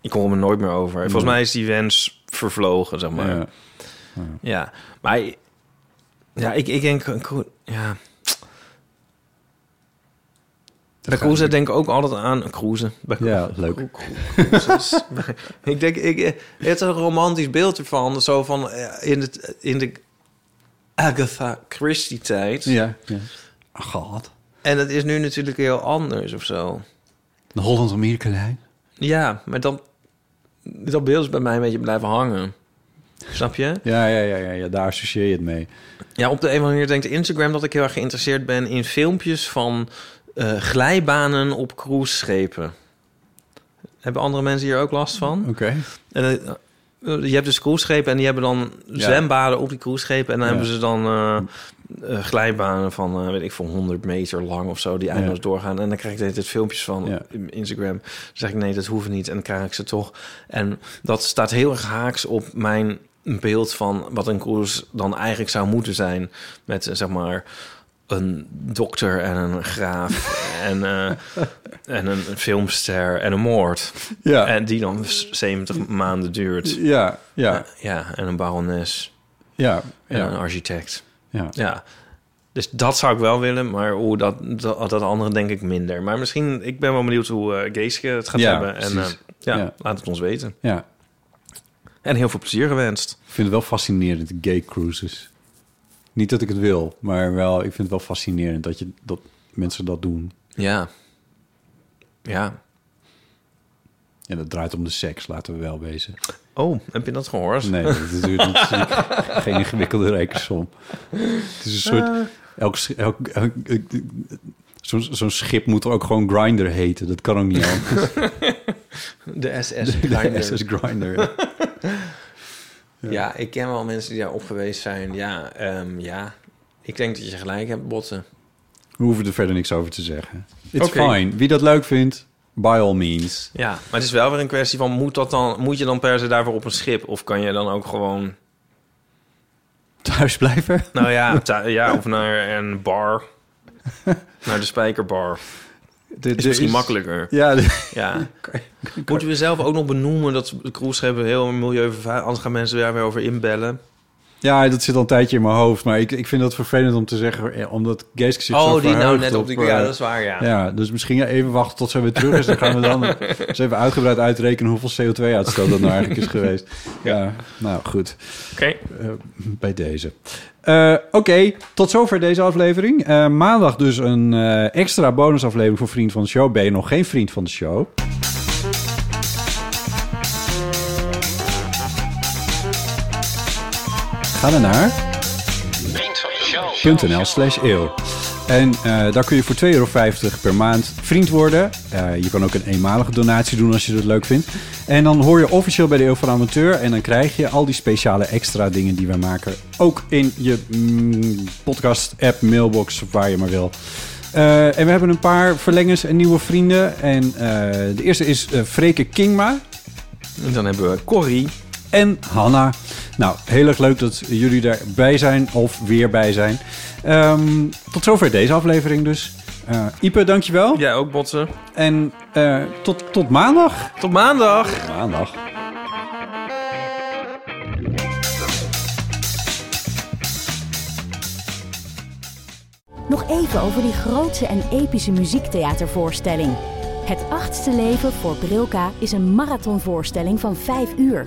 Speaker 2: Ik hoor hem er nooit meer over. Volgens mij is die wens vervlogen, zeg maar.
Speaker 1: ja.
Speaker 2: Ja, maar ja, ik, ik denk, ja, Bij cruisen denk ik ook altijd aan cruisen. Bij
Speaker 1: Ja, leuk.
Speaker 2: ik denk, ik, eh, het is een romantisch beeld ervan. Zo van eh, in, het, in de Agatha Christie tijd.
Speaker 1: Ja, ja. Ach, God.
Speaker 2: En dat is nu natuurlijk heel anders of zo.
Speaker 1: De Holland-Amerika lijn.
Speaker 2: Ja, maar dan... Dat beeld is bij mij een beetje blijven hangen. Snap je?
Speaker 1: Ja, ja, ja, ja, ja, daar associeer je het mee.
Speaker 2: Ja, op de een of andere manier denkt Instagram dat ik heel erg geïnteresseerd ben in filmpjes van eh, glijbanen op cruiseschepen. Hebben andere mensen hier ook last van?
Speaker 1: Oké.
Speaker 2: En, eh, je hebt dus cruiseschepen en die hebben dan zwembaden op die cruiseschepen. En dan hebben ze dan eh, eh, glijbanen van, eh, weet ik veel, 100 meter lang of zo, die eindeloos doorgaan. En dan krijg ik tijd filmpjes van Instagram. Dan zeg ik, nee, dat hoeft niet. En dan krijg ik ze toch. En dat staat heel erg haaks op mijn beeld van wat een cruise dan eigenlijk zou moeten zijn. Met, eh, zeg maar, een dokter en een graaf en, eh, en een filmster en een moord.
Speaker 1: Ja.
Speaker 2: En die dan 70 maanden duurt.
Speaker 1: Ja, ja,
Speaker 2: Ja, en een barones
Speaker 1: ja,
Speaker 2: en een
Speaker 1: ja.
Speaker 2: architect.
Speaker 1: ja.
Speaker 2: Ja. Dus dat zou ik wel willen, maar hoe dat, dat, dat andere denk ik minder. Maar misschien, ik ben wel benieuwd hoe eh Geeske het gaat
Speaker 1: Ja,
Speaker 2: hebben. En
Speaker 1: precies.
Speaker 2: eh, ja,
Speaker 1: Ja.
Speaker 2: laat het ons weten.
Speaker 1: ja.
Speaker 2: En heel veel plezier gewenst.
Speaker 1: Ik vind het wel fascinerend, gay cruises. Niet dat ik het wil, maar wel, ik vind het wel fascinerend dat, je, dat mensen dat doen.
Speaker 2: Ja. Ja.
Speaker 1: En dat draait om de seks, laten we wel wezen.
Speaker 2: Oh, heb je dat gehoord?
Speaker 1: Nee, dat is natuurlijk niet- geen ingewikkelde rekensom. Het is een soort... Elk, sch- elk, elk- Zo'n zo'n schip moet er ook gewoon grinder heten. Dat kan ook niet anders.
Speaker 2: De SS
Speaker 1: De. SS Grinder.
Speaker 2: Ja, ik ken wel mensen die daar op geweest zijn. Ja, ehm, ja. Ik denk dat je gelijk hebt, Botten.
Speaker 1: We hoeven er verder niks over te zeggen. It's fine. Wie dat leuk vindt, by all means.
Speaker 2: Ja, maar het is wel weer een kwestie van... Moet, dat dan, moet je dan per se daarvoor op een schip? Of kan je dan ook gewoon...
Speaker 1: Thuis blijven?
Speaker 2: Nou ja, ja of naar een bar. naar de spijkerbar.
Speaker 1: De-
Speaker 2: Is misschien makkelijker.
Speaker 1: Ja, de-
Speaker 2: Ja. Moeten we zelf ook nog benoemen dat de cruiseschepen heel milieuvervuilend... Anders gaan mensen daar weer over inbellen.
Speaker 1: Ja, dat zit al een tijdje in mijn hoofd. Maar ik, ik vind dat vervelend om te zeggen... eh, Omdat Geeske zich zo
Speaker 2: Oh, die nou net op die...
Speaker 1: eh,
Speaker 2: Ja, dat is waar, ja.
Speaker 1: Ja, dus misschien even wachten tot ze weer terug is. Dan gaan we dan eens even uitgebreid uitrekenen hoeveel CO2-uitstoot dat nou eigenlijk is geweest. Ja, nou goed.
Speaker 2: Oké.
Speaker 1: Eh, bij deze. Eh, Oké, tot zover deze aflevering. Eh, maandag dus een eh, extra bonusaflevering voor Vriend van de Show. Ben je nog geen Vriend van de Show? Ga dan naar .nl slash eeuw. En eh, daar kun je voor 2,50 euro per maand vriend worden. Eh, je kan ook een eenmalige donatie doen als je dat leuk vindt. En dan hoor je officieel bij de Eeuw van Amateur. En dan krijg je al die speciale extra dingen die wij maken. Ook in je mm, podcast-app, mailbox, of waar je maar wil. Eh, en we hebben een paar verlengers en nieuwe vrienden. En eh, de eerste is eh Freke Kingma
Speaker 2: En dan hebben we Corrie.
Speaker 1: En Hanna. Nou, heel erg leuk dat jullie erbij zijn of weer bij zijn. Ehm, tot zover deze aflevering dus. Eh Ipe, dankjewel.
Speaker 2: Jij ook, Botsen.
Speaker 1: En eh, tot, tot maandag.
Speaker 2: Tot maandag.
Speaker 1: Maandag.
Speaker 7: Nog even over die grootse en epische muziektheatervoorstelling. Het achtste leven voor Brilka is een marathonvoorstelling van 5 uur.